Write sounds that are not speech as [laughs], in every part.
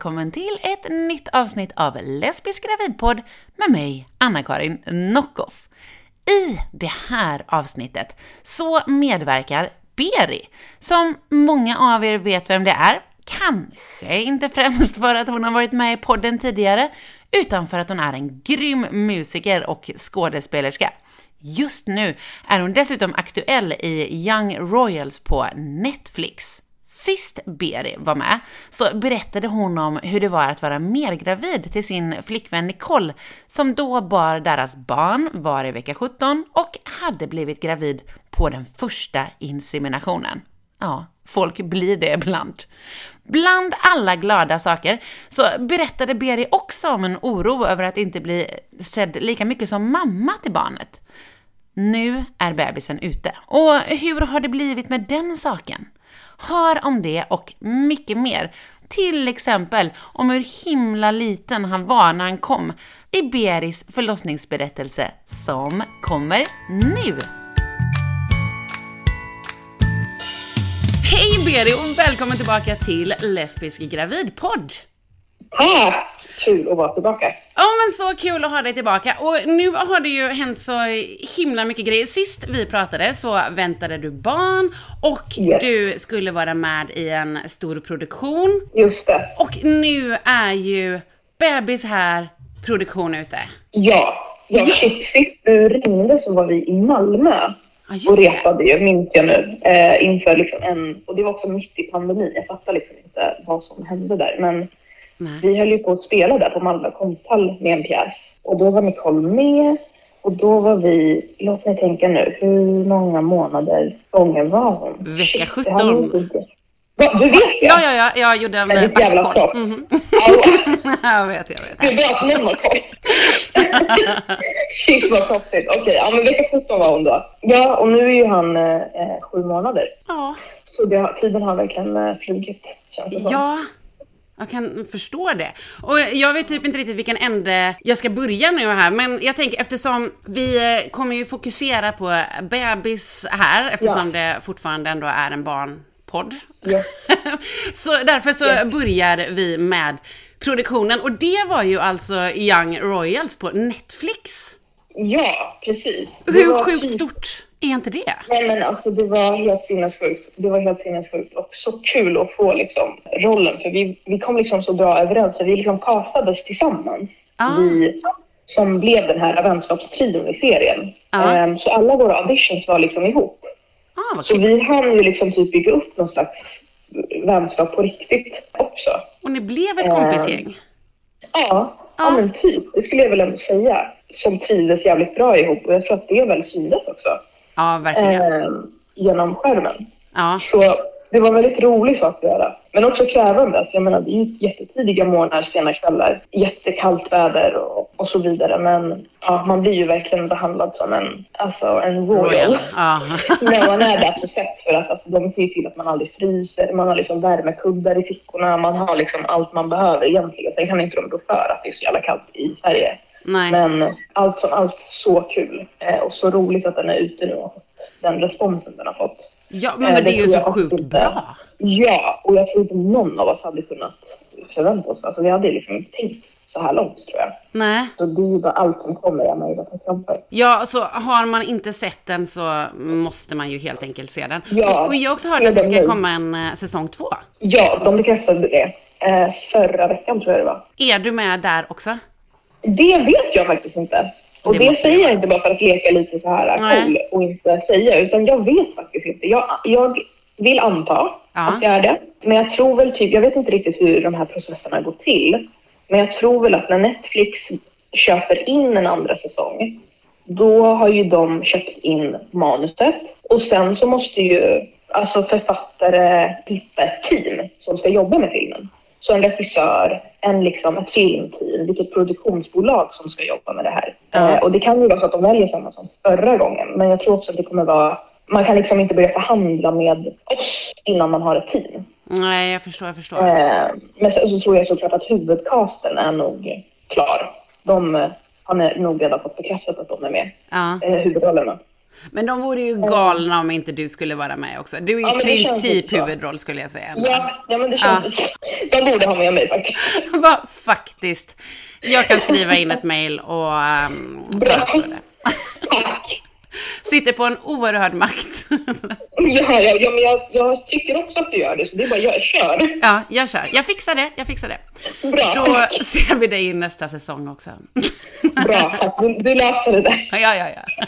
Välkommen till ett nytt avsnitt av Lesbisk gravidpodd med mig, Anna-Karin Nockoff. I det här avsnittet så medverkar Beri, som många av er vet vem det är. Kanske inte främst för att hon har varit med i podden tidigare, utan för att hon är en grym musiker och skådespelerska. Just nu är hon dessutom aktuell i Young Royals på Netflix. Sist Beri var med så berättade hon om hur det var att vara mergravid till sin flickvän Nicole, som då bar deras barn, var i vecka 17 och hade blivit gravid på den första inseminationen. Ja, folk blir det ibland. Bland alla glada saker så berättade Beri också om en oro över att inte bli sedd lika mycket som mamma till barnet. Nu är bebisen ute. Och hur har det blivit med den saken? Hör om det och mycket mer. Till exempel om hur himla liten han var när han kom i Beris förlossningsberättelse som kommer nu. Hej Beri och välkommen tillbaka till Lesbisk gravidpodd! Tack! Kul att vara tillbaka. Ja men så kul att ha dig tillbaka och nu har det ju hänt så himla mycket grejer. Sist vi pratade så väntade du barn och Yes. du skulle vara med i en stor produktion. Just det. Och nu är ju bebis här, produktion ute. Ja. Ja, sist du ringde så var vi i Malmö Ja och repade ju, minns jag nu, eh, inför liksom en... Och det var också mitt i pandemin. Jag fattar liksom inte vad som hände där. Men Nej. vi höll ju på att spela där på Malmö konsthall med en pjäs. Och då var Nicole med. Och då var vi, låt mig tänka nu, hur många månader gången var hon? Vecka Shit, 17. det här är inte- Va, du vet det? Ja, ja, ja, jag gjorde en Men ditt jävla proffs. Mhm. Ja, [laughs] jag vet, jag vet. Att någon har koll. Shit vad proffsigt. Okej, ja men vecka 17 var hon då. Ja, och nu är ju han eh, eh, sju månader. Ja. Så det, tiden har verkligen eh, flugit, känns det som. Ja, jag kan förstå det. Och jag vet typ inte riktigt vilken ände jag ska börja nu här, men jag tänker eftersom vi eh, kommer ju fokusera på bebis här, eftersom det fortfarande ändå är en barnpodd. Yes. [laughs] så därför så Ja. börjar vi med produktionen, och det var ju alltså Young Royals på Netflix. Ja, precis. Hur sjukt typ- stort är inte det? Nej men alltså det var helt sinnessjukt. Det var helt sinnessjukt och så kul att få liksom rollen för vi, vi kom liksom så bra överens så vi liksom castades tillsammans. Ah. Vi som blev den här vänskapstrion i serien. Ah. Ehm, så alla våra auditions var liksom ihop. Ah, Så vi hann ju liksom typ bygga upp någon slags vänskap på riktigt också. Och ni blev ett kompisgäng. Ja, Ja. ja men typ. Det skulle jag väl ändå säga. Som trivdes jävligt bra ihop och jag tror att det väl syntes också. Ja, verkligen. ehm, genom skärmen. Ja. Så det var en väldigt rolig sak att göra. Men också krävande. Alltså jag menar, det är ju jättetidiga morgnar, sena kvällar, jättekallt väder och, och så vidare. Men ja, man blir ju verkligen behandlad som en, alltså en royal. Royal. Ja. [laughs] när man är där på set för att alltså, de ser till att man aldrig fryser, man har liksom värmekuddar i fickorna, man har liksom allt man behöver egentligen. Sen kan inte de rå för att det är så jävla kallt i Sverige. Nej. Men allt som allt så kul eh, och så roligt att den är ute nu och den responsen den har fått. Ja, men, Eh, men det är ju så sjukt inte. bra. Ja, och jag tror inte någon av oss hade kunnat förvänta oss. Alltså vi hade liksom inte tänkt så här långt tror jag. Nej. Så det är ju bara allt som kommer jag tacksam för. Ja, så har man inte sett den så måste man ju helt enkelt se den. Ja, och jag har också hört se att det ska nu. komma en eh, säsong två. Ja, de bekräftade det eh, förra veckan tror jag det var. Är du med där också? Det vet jag faktiskt inte. Och Det det, säger jag jag inte bara för att leka lite så här Nej. cool och inte säga, utan jag vet faktiskt inte. Jag, jag vill anta Ja. att jag är det. Men jag tror väl typ, jag vet inte riktigt hur de här processerna går till. Men jag tror väl att när Netflix köper in en andra säsong, då har ju de köpt in manuset. Och sen så måste ju alltså författare hitta ett team som ska jobba med filmen. Så en regissör, en liksom ett filmteam, vilket produktionsbolag som ska jobba med det här. Eh, och det kan ju vara så att de väljer samma som förra gången. Men jag tror också att det kommer vara... Man kan liksom inte börja förhandla med oss innan man har ett team. Nej, jag förstår, jag förstår. Eh, men sen så tror jag såklart att huvudcasten är nog klar. De eh, har nog redan fått bekräftat att de är med, Ja. eh, huvudrollerna. Men de vore ju galna om inte du skulle vara med också. Du är Ja, i princip huvudroll skulle jag säga. Ja, ja men det känns... [laughs] De borde ha med mig faktiskt. [laughs] Va, faktiskt. Jag kan skriva in ett mejl och um, föreslå det. [laughs] Sitter på en oerhörd makt. Ja, ja, ja men jag, jag tycker också att du gör det, så det är bara jag kör. ja, jag kör. Jag fixar det. Jag fixar det. Bra, Då ser vi dig i nästa säsong också. Bra. Du, du löste det där. ja, ja, ja.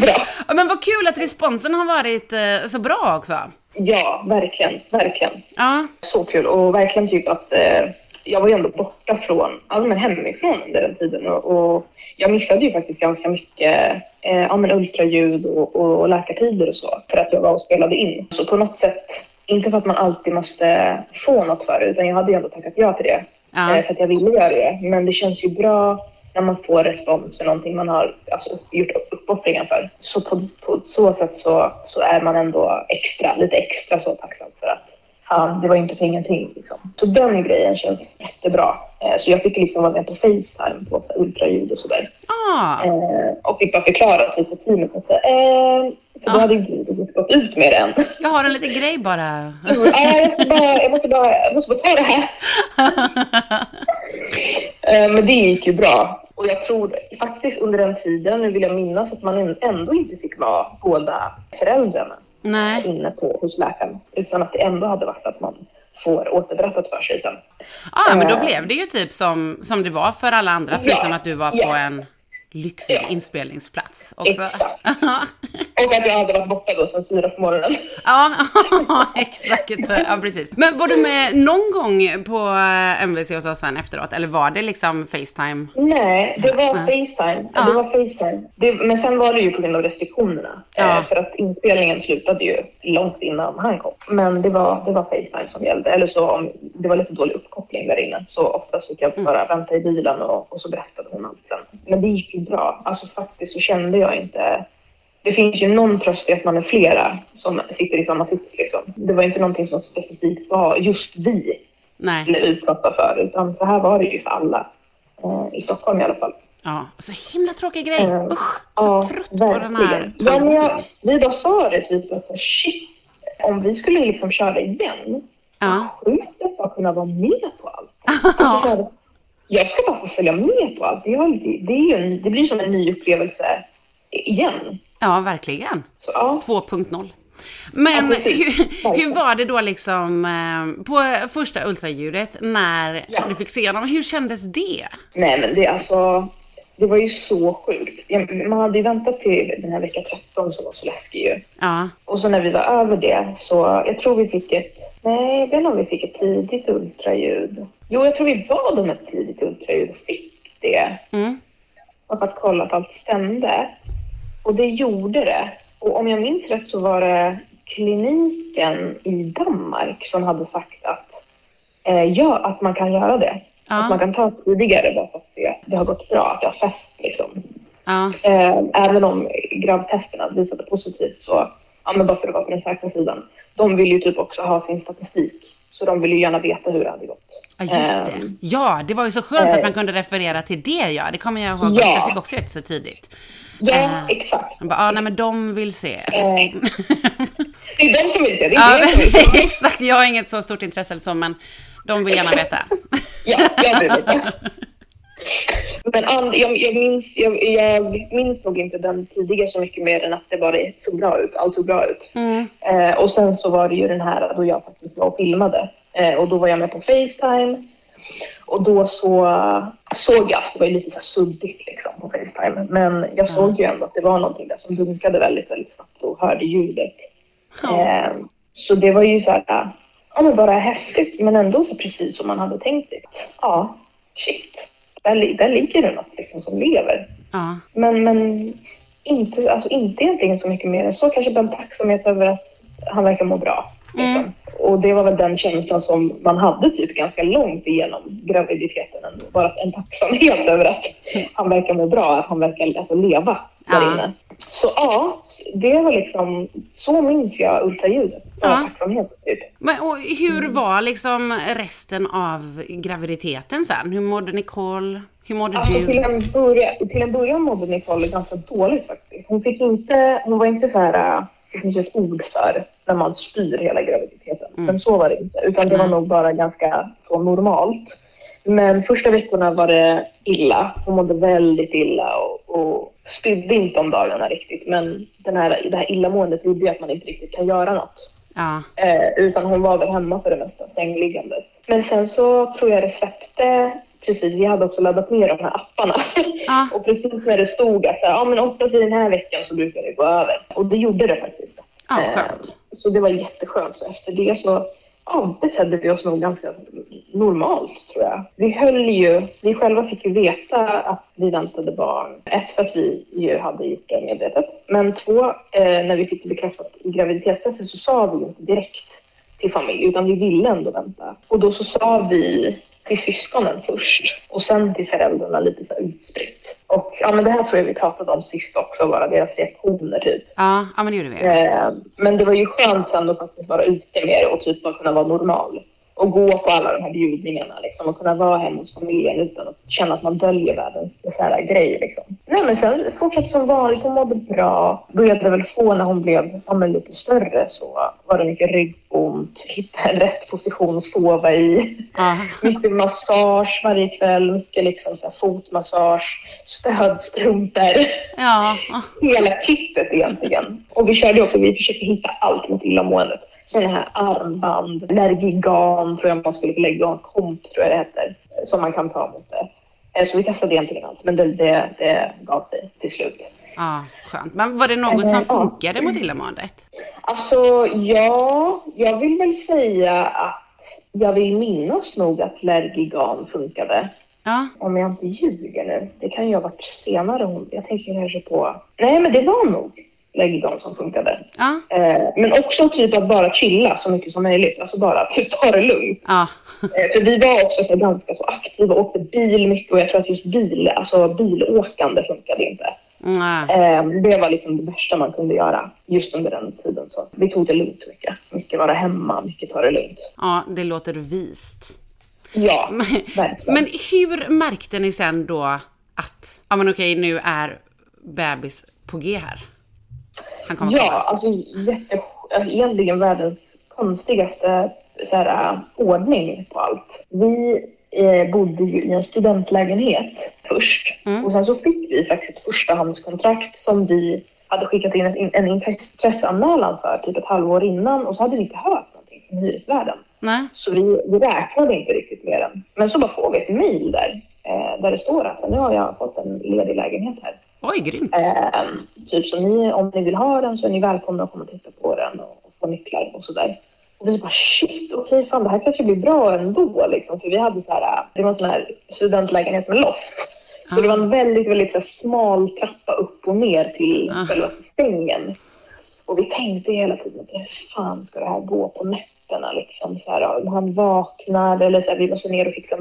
Bra. Ja, Men vad kul att responsen har varit eh, så bra också. Ja, verkligen, verkligen. Ja, Så kul och verkligen typ att eh, jag var ju ändå borta från, ja men hemifrån under den tiden och, och jag missade ju faktiskt ganska mycket eh, ja, men ultraljud och, och, och läkartider och så för att jag var och spelade in. Så på något sätt, inte för att man alltid måste få något för det utan jag hade ju ändå tackat ja till det Ja. eh, för att jag ville göra det. Men det känns ju bra när man får respons för någonting man har alltså, gjort upp- uppoffringar för. Så på, på så sätt så, så är man ändå extra, lite extra så tacksam för att fan, det var inte för ingenting. Liksom. Så den grejen känns jättebra. Eh, så jag fick liksom vara med på Facetime på så ultraljud och sådär. ah, Eh, och fick bara förklara typ för teamet att eh, för då Ja. hade inte vi gått ut med det än. jag har en liten grej bara. Nej, [laughs] jag, ska bara, jag, måste bara, jag måste bara ta det här. [laughs] Eh, Men det gick ju bra. Och jag tror faktiskt under den tiden, nu vill jag minnas att man ändå inte fick vara båda föräldrarna Nej. inne på hos läkaren. Utan att det ändå hade varit att man får återberättat för sig sen. Ja, men då Eh. blev det ju typ som, som det var för alla andra, förutom Ja, att du var på ja. en lyxig Ja. inspelningsplats också. Exakt. Och att jag hade varit borta då sedan fyra på morgonen. ja, [laughs] exakt. Ja, precis. Men var du med någon gång på eh, MVC hos oss sen efteråt, eller var det liksom Facetime? Nej, det var. Facetime. Ja. Det var Facetime. Det, men sen var det ju på grund av restriktionerna. Ja. Eh, för att inspelningen slutade ju långt innan han kom. Men det var, det var Facetime som gällde. Eller så om det var lite dålig uppkoppling där inne. Så oftast fick jag bara vänta i bilen och, och så berättade hon allt sen. Men det gick bra. Alltså faktiskt så kände jag inte... Det finns ju någon tröst i att man är flera som sitter i samma sits liksom. Det var inte någonting som specifikt var just vi Nej. blev utsatta för. Utan så här var det ju för alla. Eh, I Stockholm i alla fall. Ja, så himla tråkig grej. Eh, Usch, så Ja, trött på den här verkligen. Ja, men jag, vi bara sa det typ att så här, shit, om vi skulle liksom köra igen, Ja. sjukt att bara kunna vara med på allt. [laughs] Alltså, så här, jag ska bara få följa med på allt. Det, är, det, är en, det blir som en ny upplevelse igen. ja, verkligen. Så ja, 2.0. Men Ja, hur, hur var det då liksom eh, på första ultraljudet när Ja. du fick se honom? Hur kändes det? nej men det alltså, det var ju så sjukt. Man hade ju väntat till den här vecka 13 som var så läskig ju. Ja, Och så när vi var över det så, jag tror vi fick ett, nej jag vet inte om vi fick ett tidigt ultraljud. Jo, jag tror vi bad om ett tidigt ultraljud och fick det. mm. Och för att kolla att allt stämde. Och det gjorde det. Och om jag minns rätt så var det kliniken i Danmark som hade sagt att, eh, ja, att man kan göra det. Att man ja, kan ta tidigare bara för att se att det har gått bra, att det har fäst liksom. ja, Eh, även om gravtesterna visade positivt så, ja men bara för att vara på den säkra sidan. De vill ju typ också ha sin statistik. Så de vill ju gärna veta hur det hade gått. ja, just det. Ehm, Ja, det var ju så skönt att eh, man kunde referera till det, ja. Det kommer jag ihåg. Ja. Jag fick också ett så tidigt. Ja, Eh, exakt. Bara, ah, nej men de vill se. Eh, det är de som vill se, det är Ja, som vill se. [laughs] exakt. Jag har inget så stort intresse eller så, men de vill gärna veta. Ja, jag mig inte. [laughs] Men and, jag, jag, minns, jag, jag minns nog inte den tidigare så mycket mer än att det bara såg bra ut. Allt såg bra ut. Mm. Eh, och sen så var det ju den här då jag faktiskt var och filmade. Eh, och då var jag med på Facetime. Och då så såg jag, det var ju lite så suddigt liksom på Facetime. Men jag såg ju ändå att det var någonting där som dunkade väldigt, väldigt snabbt och hörde ljudet. Ja. Eh, så det var ju så här, ja men bara häftigt men ändå så precis som man hade tänkt sig. Ja, shit. Där, där ligger det något liksom som lever. Ja. Men, men inte, alltså inte egentligen så mycket mer än så. Kanske bara en tacksamhet över att han verkar må bra. Liksom. Mm. Och det var väl den känslan som man hade typ ganska långt igenom graviditeten. Bara en tacksamhet [laughs] över att han verkar må bra, att han verkar alltså, leva där Ja. inne. Så ja, det var liksom, så minns jag ultraljudet. Ja. tacksamhet typ. Men, och hur var liksom resten av graviditeten sen? Hur mådde Nicole? Hur mådde Alltså du? till en, början, till en början mådde Nicole ganska dåligt faktiskt. Hon, fick inte, hon var inte så här, äh, det finns ett ord för när man styr hela graviditeten. Mm. Men så var det inte, utan det var Nej. nog bara ganska så normalt. Men första veckorna var det illa. Hon mådde väldigt illa och, och spydde inte om dagarna riktigt. Men den här, det här illamåendet gjorde ju att man inte riktigt kan göra något. Ja, Eh, utan hon var väl hemma för det mesta, sängliggandes. Men sen så tror jag det släppte precis. Vi hade också laddat ner de här apparna. Ja. [laughs] och precis när det stod att ja, men åtta till den här veckan så brukar det gå över. Och det gjorde det faktiskt. ja Eh, så det var jätteskönt. Så efter det så ja, betedde vi oss nog ganska normalt tror jag. Vi höll ju, vi själva fick ju veta att vi väntade barn. Ett för att vi ju hade gjort det medvetet. Men två, eh, när vi fick det bekräftat i graviditetstestet så sa vi ju inte direkt till familj utan vi ville ändå vänta. Och då så sa vi till syskonen först och sen till föräldrarna lite så utspritt. Och ja, men det här tror jag vi pratade om sist också, bara deras reaktioner typ. Ja, ja, men det gjorde vi. Eh, men det var ju skönt sen att faktiskt vara ute mer och typ bara kunna vara normal. Och gå på alla de här bjudningarna liksom, och kunna vara hemma hos familjen utan att känna att man döljer världens bisarra grej. Liksom. Nej men sen fortsatte som vanligt, hon mådde bra. Började väl få när hon blev ja, men lite större så var det mycket ryggont, hitta en rätt position att sova i. Ja. Mycket massage varje kväll, mycket liksom så här fotmassage, stödstrumpor Ja, hela kittet egentligen. Och vi körde också, vi försökte hitta allt mot illamåendet. Sådana här armband, Lergigan tror jag man skulle lägga, och komp tror jag det heter, som man kan ta mot det. Eh, Så vi testade egentligen allt, men det, det, det gav sig till slut. ja, skönt. Men var det något som Eh, funkade mot illamåendet? Alltså, ja, jag vill väl säga att jag vill minnas nog att Lergigan funkade. Ja, Om jag inte ljuger nu. Det kan ju ha varit senare. Jag tänker kanske på... Nej, men det var nog Lergigan som funkade. ja, Eh, men också typ att bara chilla så mycket som möjligt. Alltså bara typ ta det lugnt. ja. Eh, för vi var också så ganska så aktiva och åkte bil mycket och jag tror att just bil, alltså bilåkande funkade inte. Eh, det var liksom det värsta man kunde göra just under den tiden. Så vi tog det lugnt mycket. Mycket vara hemma, mycket ta det lugnt. Ja, det låter vist. Ja, [laughs] Men, verkligen. men hur märkte ni sen då att, ja men okej, nu är bebis på G här? Han kommer Ja, alltså jätte, egentligen världens konstigaste så här, äh, ordning på allt. Vi eh, bodde ju i en studentlägenhet först Mm. och sen så fick vi faktiskt ett förstahandskontrakt som vi hade skickat in en, en intresseanmälan för typ ett halvår innan och så hade vi inte hört någonting från hyresvärden. Nej? Så vi, vi räknade inte riktigt med den. Men så bara får vi ett mejl där, eh, där det står att nu har jag fått en ledig lägenhet här. Oj, grymt. Eh, typ så ni, om ni vill ha den så är ni välkomna att komma och titta på den och, få nycklar och sådär. Och vi bara shit, okej fan det här kanske blir bra ändå liksom. För vi hade så här, det var en sån här studentlägenhet med loft. Så det var en väldigt, väldigt så här, smal trappa upp och ner till Ah. själva sängen. Och vi tänkte hela tiden hur fan ska det här gå på nätterna liksom. Så här, om han vaknar eller så här, vi måste ner och fixa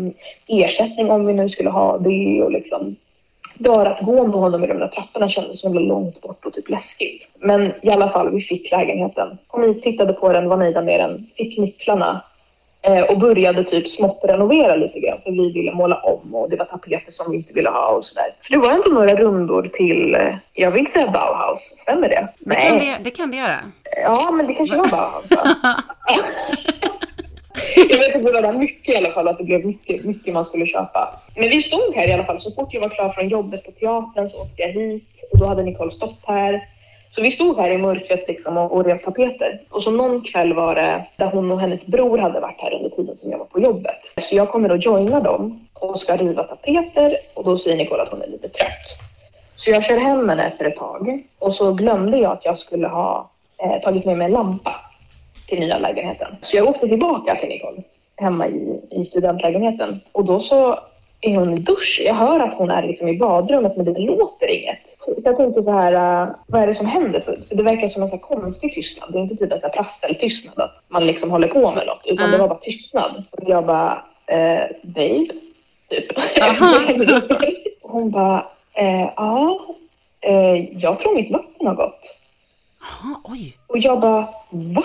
ersättning om vi nu skulle ha det och liksom bara att gå med honom i de där trapporna kändes så långt bort och typ läskigt. Men i alla fall, vi fick lägenheten. Kom hit, tittade på den, var nöjda med den, fick nycklarna eh, och började typ smått renovera lite grann för vi ville måla om och det var tapeter som vi inte ville ha och sådär. För det var ändå några rundor till, eh, jag vill säga Bauhaus, stämmer det? Det kan det, det kan det göra. Ja, men det kanske var Bauhaus? [laughs] [laughs] Jag vet att det var mycket i alla fall, att det blev mycket, mycket man skulle köpa. Men vi stod här i alla fall. Så fort jag var klar från jobbet på teatern så åkte jag hit och då hade Nicole stått här. Så vi stod här i mörkret liksom och, och rev tapeter. Och så någon kväll var det där hon och hennes bror hade varit här under tiden som jag var på jobbet. Så jag kommer och joina dem och ska riva tapeter och då säger Nicole att hon är lite trött. Så jag kör hem henne efter ett tag och så glömde jag att jag skulle ha eh, tagit med mig en lampa till nya lägenheten. Så jag åkte tillbaka till Nicole hemma i, i studentlägenheten och då så är hon i dusch. Jag hör att hon är liksom i badrummet men det låter inget. Så jag tänkte så här, uh, vad är det som händer? För det verkar som en så konstig tystnad. Det är inte typ en prasseltystnad att man liksom håller på med något utan Mm. det var bara tystnad. Och jag bara, eh, babe, typ. Aha. [laughs] Hon bara, eh, ja, eh, jag tror mitt vatten har gått. Jaha, oj. Och jag bara, va?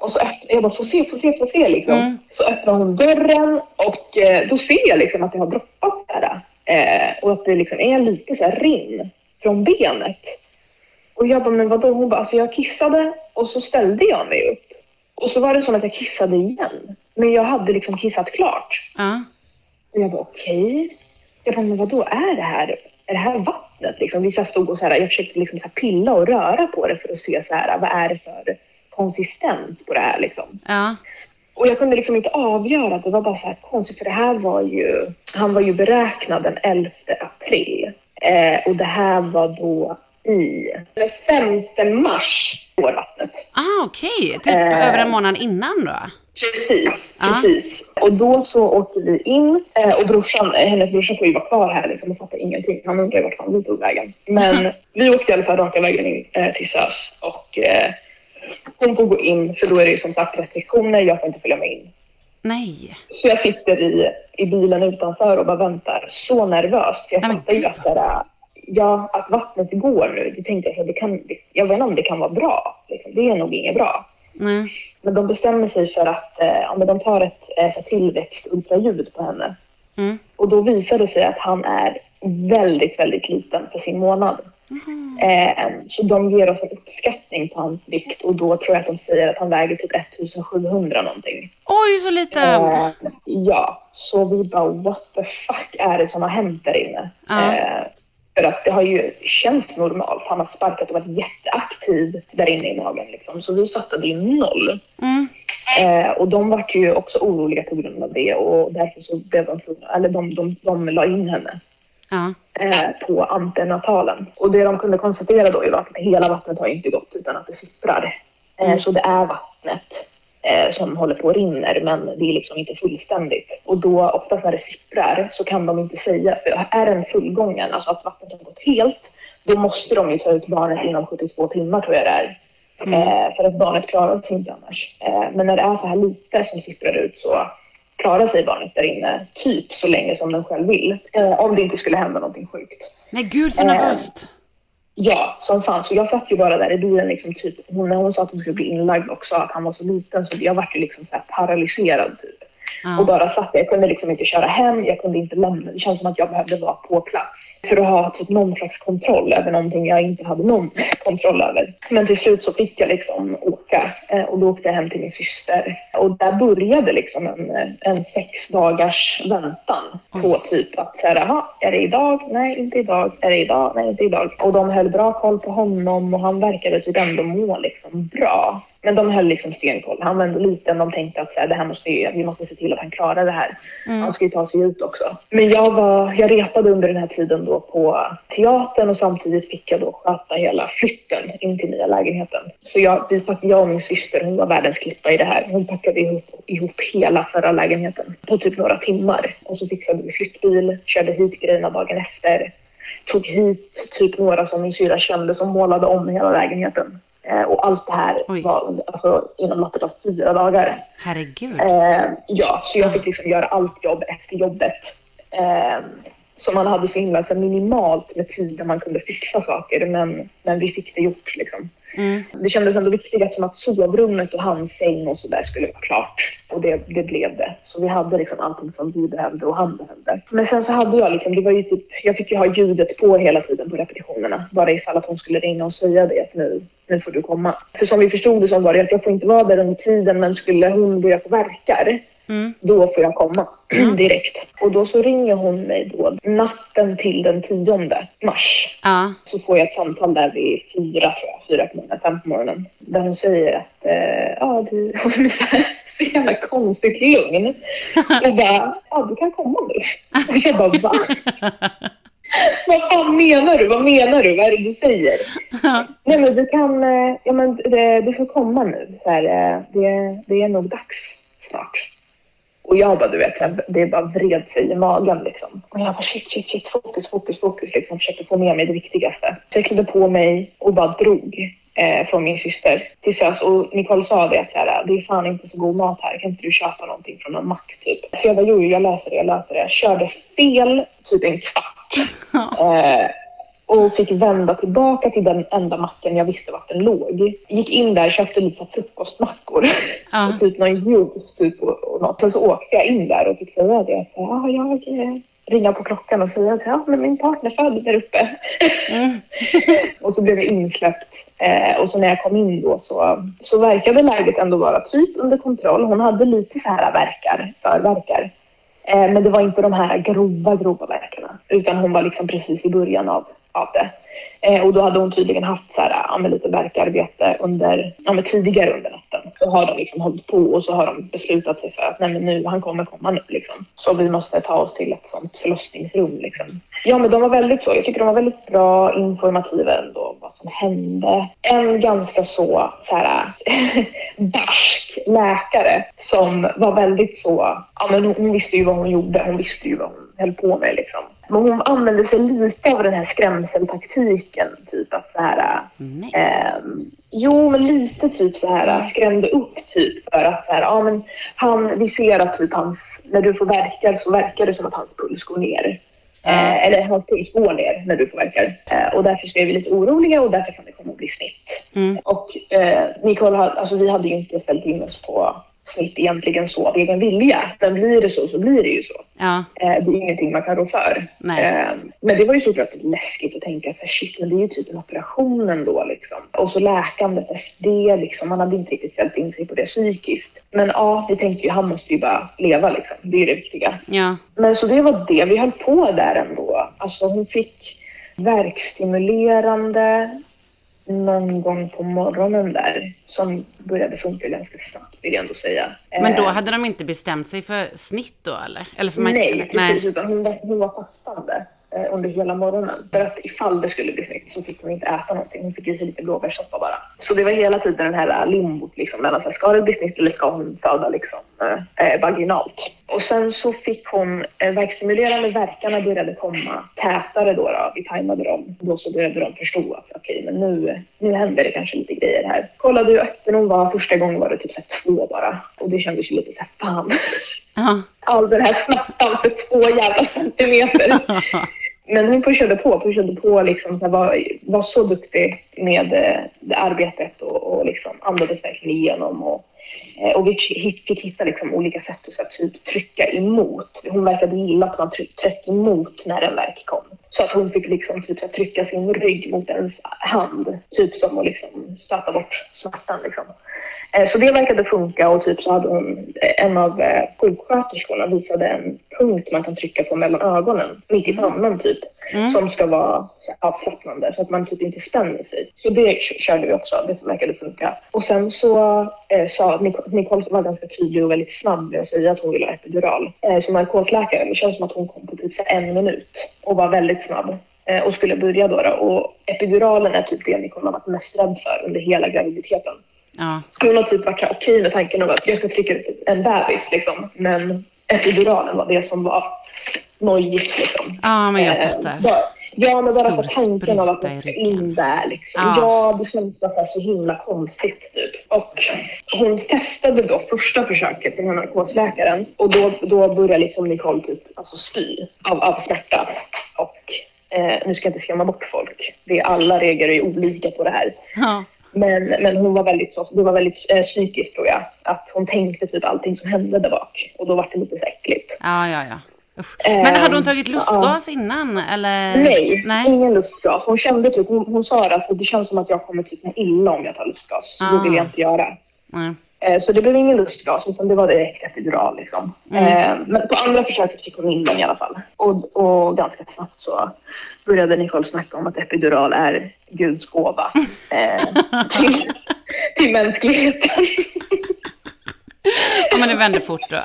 Och så öppnar, jag bara, få se, få se, få se liksom. Mm. Så öppnar hon dörren och eh, då ser jag liksom att det har droppat där. Eh, och att det liksom är lite så här rinn från benet. Och jag bara, men vadå? Hon bara, alltså jag kissade och så ställde jag mig upp. Och så var det som att jag kissade igen. Men jag hade liksom kissat klart. Ja. Och jag bara, okej. Jag bara, men vadå är det här? Är det här vattnet? Liksom, vi så stod och så här, jag försökte liksom så pilla och röra på det för att se så här, vad är det för konsistens på det här liksom. Ja. Och jag kunde liksom inte avgöra, det var bara så här konstigt för det här var ju, han var ju beräknad den 11 april. Eh, och det här var då i, den 5 mars går vattnet. Ah, okej. Typ Eh. över en månad innan då? Precis, Ja. precis. Och då så åkte vi in eh, och brorsan, eh, hennes brorsa får ju vara kvar här liksom och fattar ingenting. Han undrar vart fan vi tog vägen. Men [laughs] vi åkte i alla fall raka vägen in eh, till SÖS och eh, hon får gå in för då är det ju som sagt restriktioner, jag får inte följa med in. Nej. Så jag sitter i, i bilen utanför och bara väntar så nervöst. Jag Nej, fattar ju att, det där, ja, att vattnet går nu. Då tänkte jag så att det kan, jag vet inte om det kan vara bra. Liksom. Det är nog inget bra. Nej. Men de bestämmer sig för att eh, ja, de tar ett eh, så här tillväxt ultraljud på henne. Mm. Och då visar det sig att han är väldigt, väldigt liten för sin månad. Mhm. Eh, så de ger oss en uppskattning på hans vikt och då tror jag att de säger att han väger typ 1700 någonting. Oj, så liten! Eh, ja, så vi bara what the fuck är det som har hänt där inne? Ja. Eh, för att det har ju känts normalt. Han har sparkat och varit jätteaktiv där inne i magen. Liksom. Så vi fattade ju noll. Mm. Eh, och de var ju också oroliga på grund av det och därför så blev de tvungna, eller de, de, de la in henne Ja. eh, på antenatalen. Och det de kunde konstatera då är att hela vattnet har inte gått utan att det sipprar. Eh, Mm. Så det är vattnet eh, som håller på och rinner men det är liksom inte fullständigt. Och då oftast när det sipprar så kan de inte säga, för är den fullgången, alltså att vattnet har gått helt, då måste de ju ta ut barnet inom 72 timmar tror jag det är. Mm. Eh, för att barnet klarar sig inte annars. Eh, men när det är så här lite som sipprar ut så klarar sig barnet där inne typ så länge som den själv vill. Eh, om det inte skulle hända någonting sjukt. Nej, gud så Eh. nervöst. Ja, som fan. Så jag satt ju bara där i bilen liksom typ. Hon, när hon sa att hon skulle bli inlagd också, att han var så liten så jag vart ju liksom så här paralyserad typ. Och bara satt. Jag kunde liksom inte köra hem, jag kunde inte lämna. Det känns som att jag behövde vara på plats för att ha typ någon slags kontroll över någonting jag inte hade någon kontroll över. Men till slut så fick jag liksom åka eh, och då åkte jag hem till min syster. Och där började liksom en, eh, en sex dagars väntan på typ att så här, "Jaha, är det idag? Nej, inte idag. Är det idag? Nej, inte idag. Och de höll bra koll på honom och han verkade typ ändå må liksom bra. Men de höll liksom stenkoll. Han var ändå liten. De tänkte att så här, det här måste ju, vi måste se till att han klarar det här. Mm. Han ska ju ta sig ut också. Men jag, var, jag repade under den här tiden då på teatern och samtidigt fick jag då sköta hela flytten in till nya lägenheten. Så jag, vi, pack- jag och min syster, hon var världens klippa i det här. Hon packade ihop, ihop hela förra lägenheten på typ några timmar. Och så fixade vi flyttbil, körde hit grejerna dagen efter. Tog hit typ några som min syra kände som målade om hela lägenheten. Eh, och allt det här Oj. var alltså, inom loppet av fyra dagar. Herregud. Eh, ja, så jag fick liksom göra allt jobb efter jobbet. Eh, så man hade så himla så minimalt med tid där man kunde fixa saker, men, men vi fick det gjort. Liksom. Mm. Det kändes ändå viktigt som att sovrummet och hans säng och så där skulle vara klart. Och det, det blev det. Så vi hade liksom allting som vi behövde och han behövde. Men sen så hade jag liksom, det var ju typ, jag fick ju ha ljudet på hela tiden på repetitionerna. Bara ifall att hon skulle ringa och säga det att nu, nu får du komma. För som vi förstod det så var det att jag får inte vara där under tiden men skulle hon börja få verkar Mm. då får jag komma [clears throat] direkt. Och då så ringer hon mig då natten till den 10 mars. Ja. Så får jag ett samtal där vid fyra, tror jag, fyra på morgonen, fem på morgonen. Där hon säger att eh, ja, du, hon är så, här, så jävla konstigt lugn. [laughs] Och bara, ja du kan komma nu. Och jag bara, va? [laughs] Vad fan menar du? Vad menar du? Vad är det du säger? Nej men du kan, eh, ja men det, du får komma nu. Så här, eh, det, det är nog dags snart. Och jag bara, du vet, det bara vred sig i magen liksom. Och jag bara shit, shit, shit, fokus, fokus, fokus liksom. Försökte få med mig det viktigaste. Så jag klädde på mig och bara drog eh, från min syster till SÖS. Och Nicole sa det att här, det är fan inte så god mat här. Kan inte du köpa någonting från en mack typ? Så jag bara, jo, jag löser det, jag löser det. Jag körde fel typ en kvart. [laughs] Eh, och fick vända tillbaka till den enda macken jag visste vart den låg. Gick in där, köpte lite så frukostmackor Ja. och typ någon juice typ och, och något. Sen så åkte jag in där och fick säga det. att, Ja, jag eh, ringa på klockan och säga att ja, men min partner födde där uppe. Mm. [laughs] och så blev jag insläppt. Eh, och så när jag kom in då så, så verkade läget ändå vara typ under kontroll. Hon hade lite så här verkar, förverkar. Eh, men det var inte de här grova, grova verkarna. Utan hon var liksom precis i början av, av det. Eh, och då hade hon tydligen haft så här, ja, men lite verkarbete under, ja, men tidigare under natten. Så har de liksom hållit på och så har de beslutat sig för att nej, men nu, han kommer komma nu. Liksom. Så vi måste ta oss till ett sånt förlossningsrum. Liksom. Ja, men de var väldigt så. Jag tycker de var väldigt bra, informativa ändå om vad som hände. En ganska så, så här, [laughs] barsk läkare som var väldigt så, ja men hon, hon visste ju vad hon gjorde. Hon visste ju vad hon höll på med liksom. Men hon använde sig lite av den här skrämseltaktiken, typ att så här. Ehm, jo, men lite typ så här skrämde upp typ för att så här, ja men han, vi ser att typ hans, när du får verkar så verkar det som att hans puls går ner. Eh, eller hans puls går ner när du får verkar. Eh, och därför så är vi lite oroliga och därför kan det komma att bli snitt. Mm. Och eh, Nicole, alltså vi hade ju inte ställt in oss på snitt egentligen så av egen vilja. Men blir det så så blir det ju så. Ja. Eh, det är ingenting man kan rå för. Eh, men det var ju såklart läskigt att tänka att shit, men det är ju typ en operation ändå liksom. Och så läkandet efter det liksom. Man hade inte riktigt ställt in sig på det psykiskt. Men ja, vi tänkte ju han måste ju bara leva liksom. Det är ju det viktiga. Ja. Men så det var det. Vi höll på där ändå. Alltså hon fick verkstimulerande någon gång på morgonen där som började funka ganska snabbt vill jag ändå säga. Men då Eh, hade de inte bestämt sig för snitt då eller? Eller för man, Nej, eller, precis. Utan hon, var, hon var fastande Eh, under hela morgonen. För att ifall det skulle bli snitt så fick hon inte äta någonting. Hon fick i sig lite blåbärssoppa bara. Så det var hela tiden den här limbot liksom. Mellan så här, ska det bli snitt eller ska hon föda liksom eh, eh, vaginalt? Och sen så fick hon eh, verkstimulerande verkarna började komma tätare då. då. Vi tajmade dem. Då så började de förstå att okej, men nu, nu händer det kanske lite grejer här. Kollade hur öppen hon var. Första gången var det typ så här två bara. Och det kändes ju lite så här, fan [laughs] Ja. all den här smärtan för två jävla centimeter. [laughs] Men hon pushade på, pushade på liksom så här, var, var så duktig med eh, det arbetet och, och liksom andades verkligen igenom. Och, eh, och vi fick, fick hitta liksom olika sätt att så här, typ, trycka emot. Hon verkade gilla att man tryck, tryck emot när en verk kom. Så att hon fick liksom typ, så här, trycka sin rygg mot ens hand. Typ som att liksom, stöta bort smärtan. Liksom. Eh, Så det verkade funka och typ så hade hon, en av eh, sjuksköterskorna visade en punkt man kan trycka på mellan ögonen, mitt i pannan typ, som ska vara avslappnande så att man typ inte spänner sig. Så det körde vi också, det verkade funka. Och sen så eh, sa Nic- Nicole var ganska tydlig och väldigt snabb med att säga att hon ville ha epidural. Eh, som narkosläkare, det känns som att hon kom på typ en minut och var väldigt snabb eh, och skulle börja då, då. Och epiduralen är typ det Nicole har varit mest rädd för under hela graviditeten. Ja. Hon har typ varit okej med tanken om att jag ska trycka ut en bebis liksom. Men epiduralen var det som var nojigt liksom. ja, men jag Eh, fattar. bara- Ja, men bara Stor så tanken av att man ska ryggen. in där liksom. Ja. Ja, det känns bara så, himla konstigt typ. Och hon testade då första försöket, den här narkosläkaren. Och då, då började liksom Nicole typ alltså spy av, av smärta. Och eh, nu ska jag inte skrämma bort folk. Det är, alla reagerar ju olika på det här. Ja. Men, men hon var väldigt, så- det var väldigt eh, psykiskt tror jag. Att hon tänkte typ allting som hände där bak. Och då var det lite så äckligt. Ja, ja, ja. Usch. Men hade hon Ehm, tagit lustgas innan eller? Nej, Nej. ingen lustgas. Hon kände typ, hon, hon sa att det känns som att jag kommer typ må illa om jag tar lustgas. Ah. det vill jag inte göra. Nej. Eh, Så det blev ingen lustgas, utan det var direkt epidural. Liksom. Mm. Eh, Men på andra försöket fick hon in den i alla fall. Och, och ganska snabbt så började Nicole snacka om att epidural är Guds gåva eh, [laughs] till, till mänskligheten. [laughs] Ja, men det vände fort då. [laughs]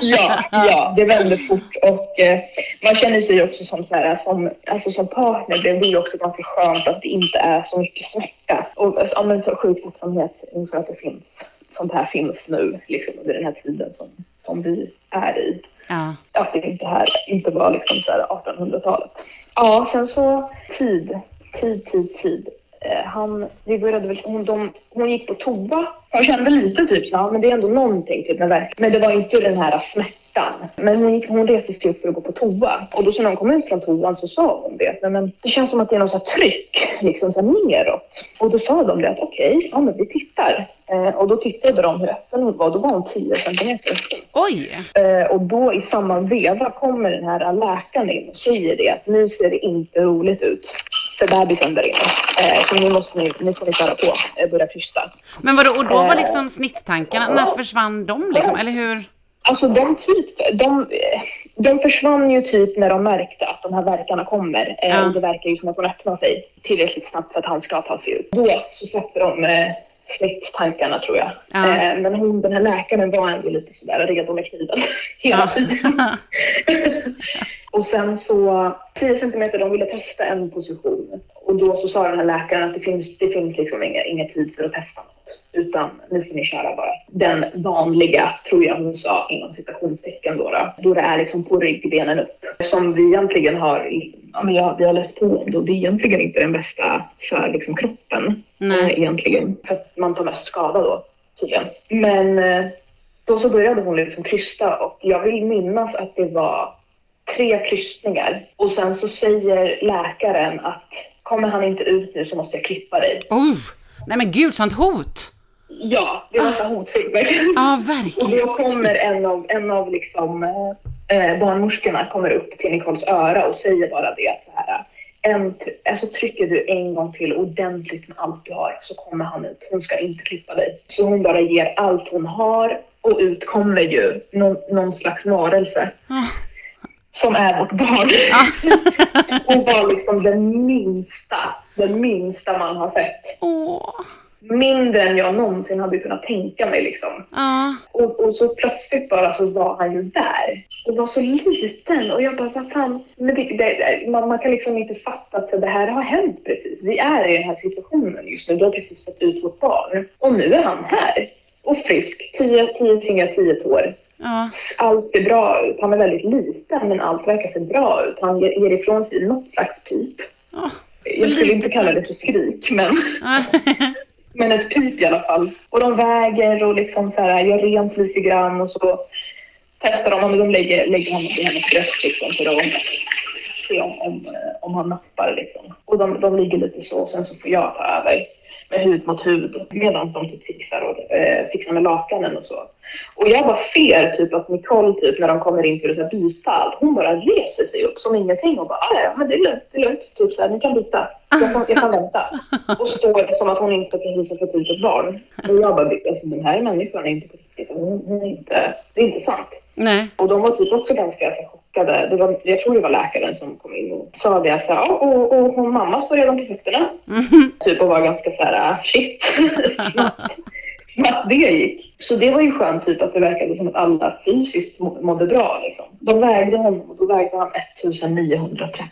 ja, ja, det vände fort och eh, man känner sig också som, så här, som, alltså som partner blev det också ganska skönt att det inte är så mycket smärta. Och alltså, ja, men så sjuk tacksamhet inför att det finns, sånt här finns nu liksom under den här tiden som, som vi är i. Ja. Att det inte, här, inte var liksom så här 1800-talet. Ja, sen så tid, tid, tid, tid. Eh, han, vi började väl, hon, de, hon gick på toa. Jag kände lite typ så här, men det är ändå någonting typ verk. Men det var inte den här smärtan. Men hon, gick, hon reste sig upp för att gå på toa. Och då så när hon kom ut från toan så sa hon det. Men, men det känns som att det är något så tryck liksom så här neråt. Och då sa de det att okej, okay, ja men vi tittar. Eh, och då tittade de hur öppen hon var. Då var hon 10 centimeter. Oj! Eh, och då i samma veva kommer den här läkaren in och säger det att nu ser det inte roligt ut för bebisen där inne. Eh, så nu måste ni, nu får ni köra på, eh, börja krysta. Men vadå, och då var liksom snitttankarna, när försvann de liksom, eller hur? Alltså de typ, de, de försvann ju typ när de märkte att de här verkarna kommer. Eh, ja. Och det verkar ju som att hon öppnar sig tillräckligt snabbt för att han ska ta sig ut. Då så släppte de eh, snitttankarna tror jag. Ja. Eh, men hon, den här läkaren var ändå lite sådär redo med kniven [laughs] hela ja. tiden. [laughs] [laughs] och sen så 10 centimeter, de ville testa en position och då så sa den här läkaren att det finns, det finns liksom ingen, ingen tid för att testa något utan nu får ni köra bara den vanliga, tror jag hon sa inom citationstecken då, då, då det är liksom på ryggbenen upp som vi egentligen har ja, men jag, vi har läst på om det och det är egentligen inte den bästa för liksom, kroppen. Nej. egentligen. För att man tar mest skada då tydligen. Men eh, då så började hon liksom krysta och jag vill minnas att det var tre kryssningar och sen så säger läkaren att kommer han inte ut nu så måste jag klippa dig. Oh, nej men gud, sånt hot! Ja, det var så hotfullt verkligen. [laughs] Ja, verkligen. Och då kommer en av, en av liksom, eh, barnmorskorna kommer upp till Nicoles öra och säger bara det att så här, en, alltså trycker du en gång till ordentligt med allt du har så kommer han ut. Hon ska inte klippa dig. Så hon bara ger allt hon har och ut kommer ju någon, någon slags varelse. Mm. Som är vårt barn. Hon [laughs] var liksom den minsta, den minsta man har sett. Oh mindre än jag någonsin hade kunnat tänka mig. Liksom. Ja. Och, och, så plötsligt bara så var han ju där. Och var så liten och jag bara, vad fan. Men det, det, man, man, kan liksom inte fatta att det här har hänt precis. Vi är i den här situationen just nu. Du har precis fått ut vårt barn och nu är han här. Och frisk. Tio, tio fingrar, tio tår. Ja. Allt ser bra ut. Han är väldigt liten men allt verkar se bra ut. Han ger, ger ifrån sig något slags pip. Ja. Jag skulle inte kalla det för skrik men [laughs] Men ett pip i alla fall. Och de väger och liksom så här, gör rent lite grann och så testar de om de lägger, lägger honom i hennes bröst liksom för att se om, om, om han nappar liksom. Och de, de ligger lite så och sen så får jag ta över hud mot hud medan de typ fixar, och, eh, fixar med lakanen och så. Och jag bara ser typ att Nicole typ när de kommer in för att byta allt, hon bara reser sig upp som ingenting och bara ah, ja, men det är lugnt, det är lugnt. Typ så här, ni kan byta. Jag kan, jag kan vänta. Och står som att hon inte precis har fått ut ett barn. Och jag bara, alltså den här människan är inte på riktigt. Hon, hon är inte, det är inte sant. Nej. Och de var typ också ganska så, chockade. Det var, jag tror det var läkaren som kom in och sa det. Så här, och, och, och, och mamma står redan på fötterna. Mm. Typ och var ganska så här, shit. [laughs] snabbt det gick. Så det var ju skönt typ att det verkade som att alla fysiskt mådde bra. Liksom. De vägde honom och då vägde han 1930.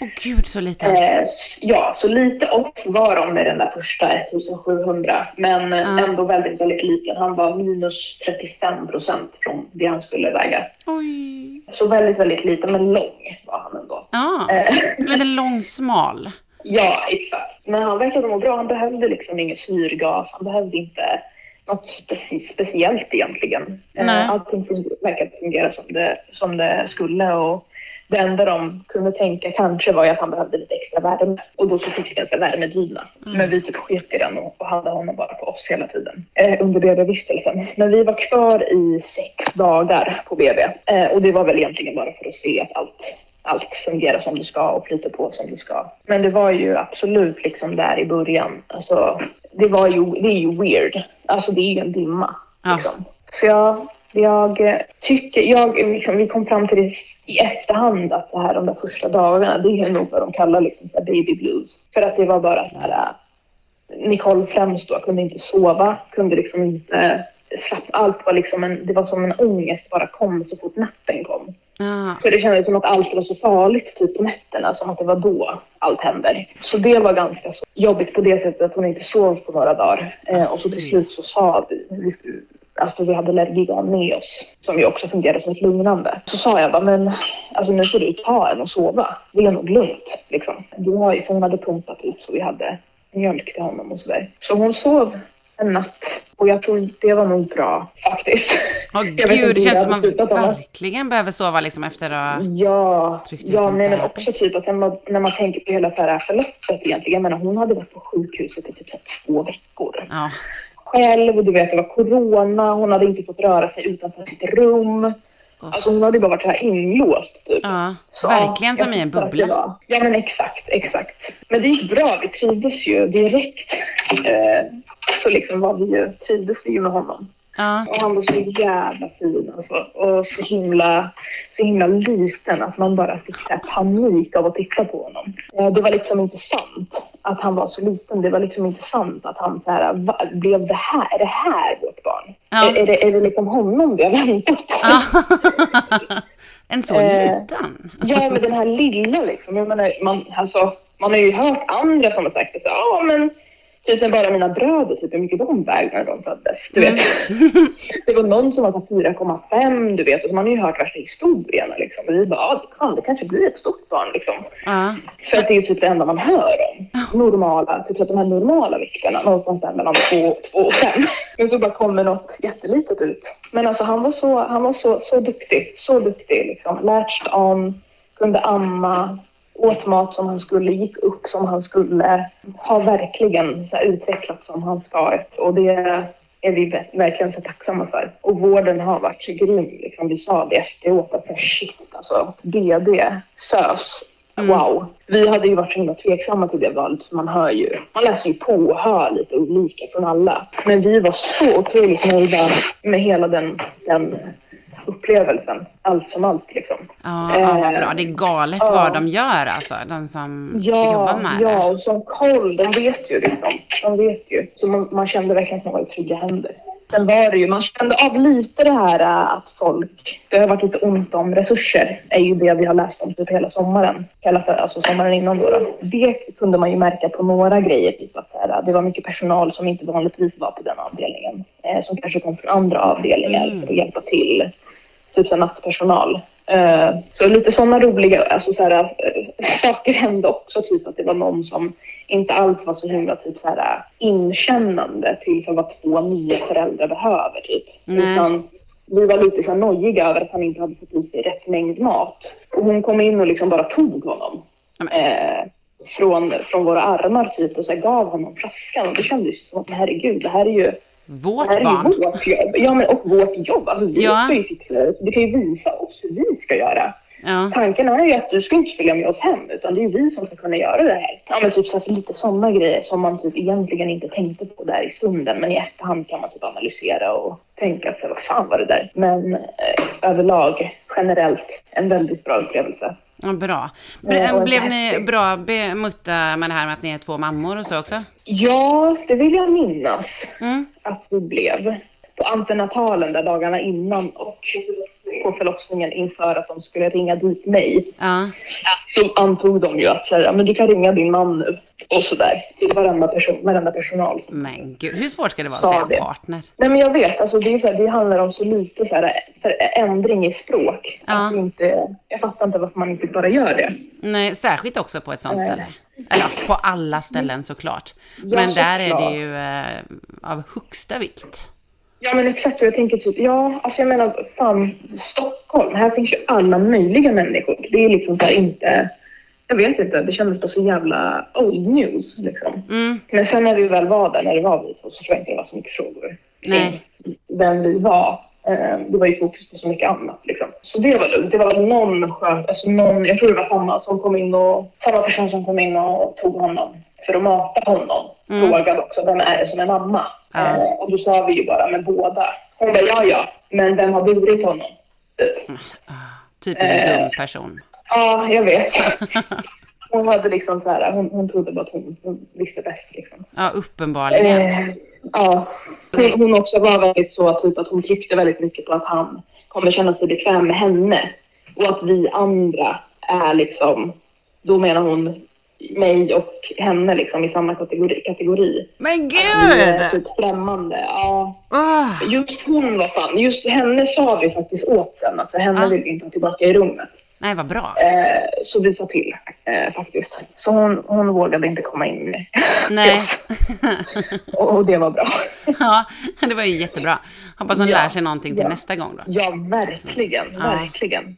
Åh oh, gud så lite. Eh, ja, så lite off var de med den där första 1700. Men mm. ändå väldigt, väldigt liten. Han var minus 35 procent från det han skulle väga. Oj. Så väldigt, väldigt liten men lång var han ändå. Ja, eh. lite lång, smal. Ja, exakt. Men han verkade må bra. Han behövde liksom ingen syrgas. Han behövde inte något speci speciellt egentligen. Eh, Nej. Allting verkade fungera som det, som det skulle och det enda de kunde tänka kanske var att han behövde lite extra värme och då så fick vi en värmedyna. Mm. Men vi typ sket i den och, och hade honom bara på oss hela tiden eh, under BB-vistelsen. Men vi var kvar i sex dagar på BB eh, och det var väl egentligen bara för att se att allt allt fungerar som det ska och flyter på som det ska. Men det var ju absolut liksom där i början. Alltså, det, var ju, det är ju weird. Alltså det är ju en dimma. Ja. Liksom. Så jag, jag tycker, jag, liksom, vi kom fram till det i efterhand att så här, de där första dagarna, det är nog vad de kallar liksom, så baby blues. För att det var bara så här, Nicole främst då kunde inte sova, kunde liksom inte slappna. Allt var liksom en, det var som en ångest bara kom så fort natten kom. Ah. För det kändes som att allt var så farligt typ på nätterna, som att det var då allt händer. Så det var ganska så jobbigt på det sättet att hon inte sov på några dagar. Eh, och så till slut så sa vi, vi alltså vi hade Lergigan med oss som ju också fungerade som ett lugnande. Så sa jag bara, men alltså nu får du ta en och sova. Det är nog lugnt liksom. Du har ju, för hon hade pumpat ut så vi hade mjölk till honom och sådär. Så hon sov en natt Och jag tror det var nog bra faktiskt. Åh [laughs] vet gud, det känns som man verkligen behöver sova liksom efter att... Ja, ut ja en nej, men också typ att när man, när man tänker på hela så här förloppet egentligen. Jag menar, hon hade varit på sjukhuset i typ så två veckor. Ja, Själv och du vet det var corona. Hon hade inte fått röra sig utanför sitt rum. Alltså hon hade bara varit så här inlåst typ. ja. Så, verkligen som i en bubbla. Ja men exakt, exakt. Men det gick bra. Vi trivdes ju direkt. Eh, så liksom var vi ju, trivdes vi ju med honom. Ja, Och han var så jävla fin alltså. Och så himla, så himla liten att man bara fick så panik av att titta på honom. Eh, Det var liksom inte sant att han var så liten. Det var liksom inte sant att han så här, va, blev det här, är det här vårt barn? Ja. Är, är, det, är det liksom honom vi har väntat på? ja. [laughs] en så Eh, liten. Ja, men den här lilla liksom. Jag menar, man, alltså, man har ju hört andra som har sagt det så ja men typ bara mina bröder, typ hur mycket de vägde när de föddes. Du vet. [laughs] det var någon som var så 4,5 du vet och man har ju hört värsta historierna liksom. Och vi bara, ja det kan, det kanske blir ett stort barn liksom. Ja, För att det är ju typ det enda man hör om. Normala, typ så att de här normala vikterna, någonstans där mellan 2 två och 5. [laughs] Men så bara kommer något jättelitet ut. Men alltså han var så, han var så, så duktig, så duktig liksom. Latched on, kunde amma, åt mat som han skulle, gick upp som han skulle. Har verkligen så här, utvecklats som han ska. Och det är vi ver- verkligen så tacksamma för. Och vården har varit så grym. Liksom. Vi sa det efteråt att shit alltså, BD, SÖS, Wow. Vi hade ju varit så himla tveksamma till det valet. för Man hör ju, man läser ju på och hör lite olika från alla. Men vi var så otroligt nöjda med hela den, den upplevelsen. Allt som allt liksom. ja, ja vad Eh, bra. Det är galet ja. vad de gör alltså, de som jobbar Ja, med ja, det. och som koll, de vet ju liksom. De vet ju. Så man, man kände verkligen att man var i trygga händer. Sen var det ju, man kände av lite det här äh, att folk, det har varit lite ont om resurser, är ju det vi har läst om typ hela sommaren. Hela, för- alltså sommaren innan då, då. Det kunde man ju märka på några grejer, typ att här, det var mycket personal som inte vanligtvis var på den avdelningen. Eh, som kanske kom från andra avdelningar Mm. för att hjälpa till. Typ så nattpersonal. Eh, så lite sådana roliga alltså så här, eh, [laughs] saker hände också. Typ att det var någon som inte alls var så himla typ så här, eh, inkännande till så vad två nya föräldrar behöver. Typ. Nej. Utan vi var lite så här nojiga över att han inte hade fått i sig rätt mängd mat. Och hon kom in och liksom bara tog honom. Eh, från, från våra armar typ och så här, gav honom flaskan. Och det kändes som att herregud, det här är ju Vårt det här är barn. ju vårt jobb. Ja, men och vårt jobb. Alltså, vi Ja. ska ju fixa det. Du kan ju visa oss hur vi ska göra. Ja. Tanken är ju att du ska inte följa med oss hem, utan det är vi som ska kunna göra det här. Ja, men typ så här, lite sådana grejer som man typ egentligen inte tänkte på där i stunden, men i efterhand kan man typ analysera och tänka att så vad fan var det där? Men eh, överlag, generellt, en väldigt bra upplevelse. Ja, bra. Blev ni bra bemötta med det här med att ni är två mammor och så också? Ja, det vill jag minnas. Mm. att vi blev på antenatalen där dagarna innan och på förlossningen inför att de skulle ringa dit mig. Ja. Så antog de ju att så här, men du kan ringa din man nu och sådär till varenda, person, varenda personal. Men gud, hur svårt ska det vara att säga det. partner? Nej men jag vet, alltså det, är så här, det handlar om så lite så här, ändring i språk. Ja. Att inte, jag fattar inte varför man inte bara gör det. Nej, särskilt också på ett sånt Nej. ställe. Eller på alla ställen såklart. Ja, Men där är såklart. det ju eh, av högsta vikt. Ja men exakt, och jag tänker typ, ja alltså jag menar fan Stockholm, här finns ju alla möjliga människor. Det är liksom så inte, jag vet inte, det kändes bara så jävla old news liksom. Mm. Men sen när vi väl var där, när det var vi två, så tror jag inte det var så mycket frågor kring vem vi var. Eh, Det var ju fokus på så mycket annat liksom. Så det var lugnt. Det var någon skön, alltså någon, jag tror det var samma som kom in och, samma person som kom in och tog honom för att mata honom. Mm. Frågade också, vem är det som är mamma? Ja. Eh, och då sa vi ju bara, med båda. Hon bara, ja ja, men vem har burit honom? Typ. Typiskt Eh. dum person. Ja, jag vet. [laughs] Hon hade liksom så här, hon, hon trodde bara att hon, hon visste bäst liksom. Ja, uppenbarligen. Eh, ja. Hon, hon också var väldigt så typ att hon tryckte väldigt mycket på att han kommer känna sig bekväm med henne. Och att vi andra är liksom, då menar hon mig och henne liksom i samma kategori. kategori. Men Vi är gud! typ främmande. Ja. Åh, Just hon var fan, just henne sa vi faktiskt åt sen att för henne Ja. vill vi inte ha tillbaka i rummet. Nej, vad bra. Eh, så vi sa till eh, faktiskt. Så hon, hon vågade inte komma in med Nej. oss. [laughs] och, och det var bra. ja, det var ju jättebra. Hoppas hon Ja, lär sig någonting till ja. nästa gång då. Ja, verkligen. Ja. Verkligen.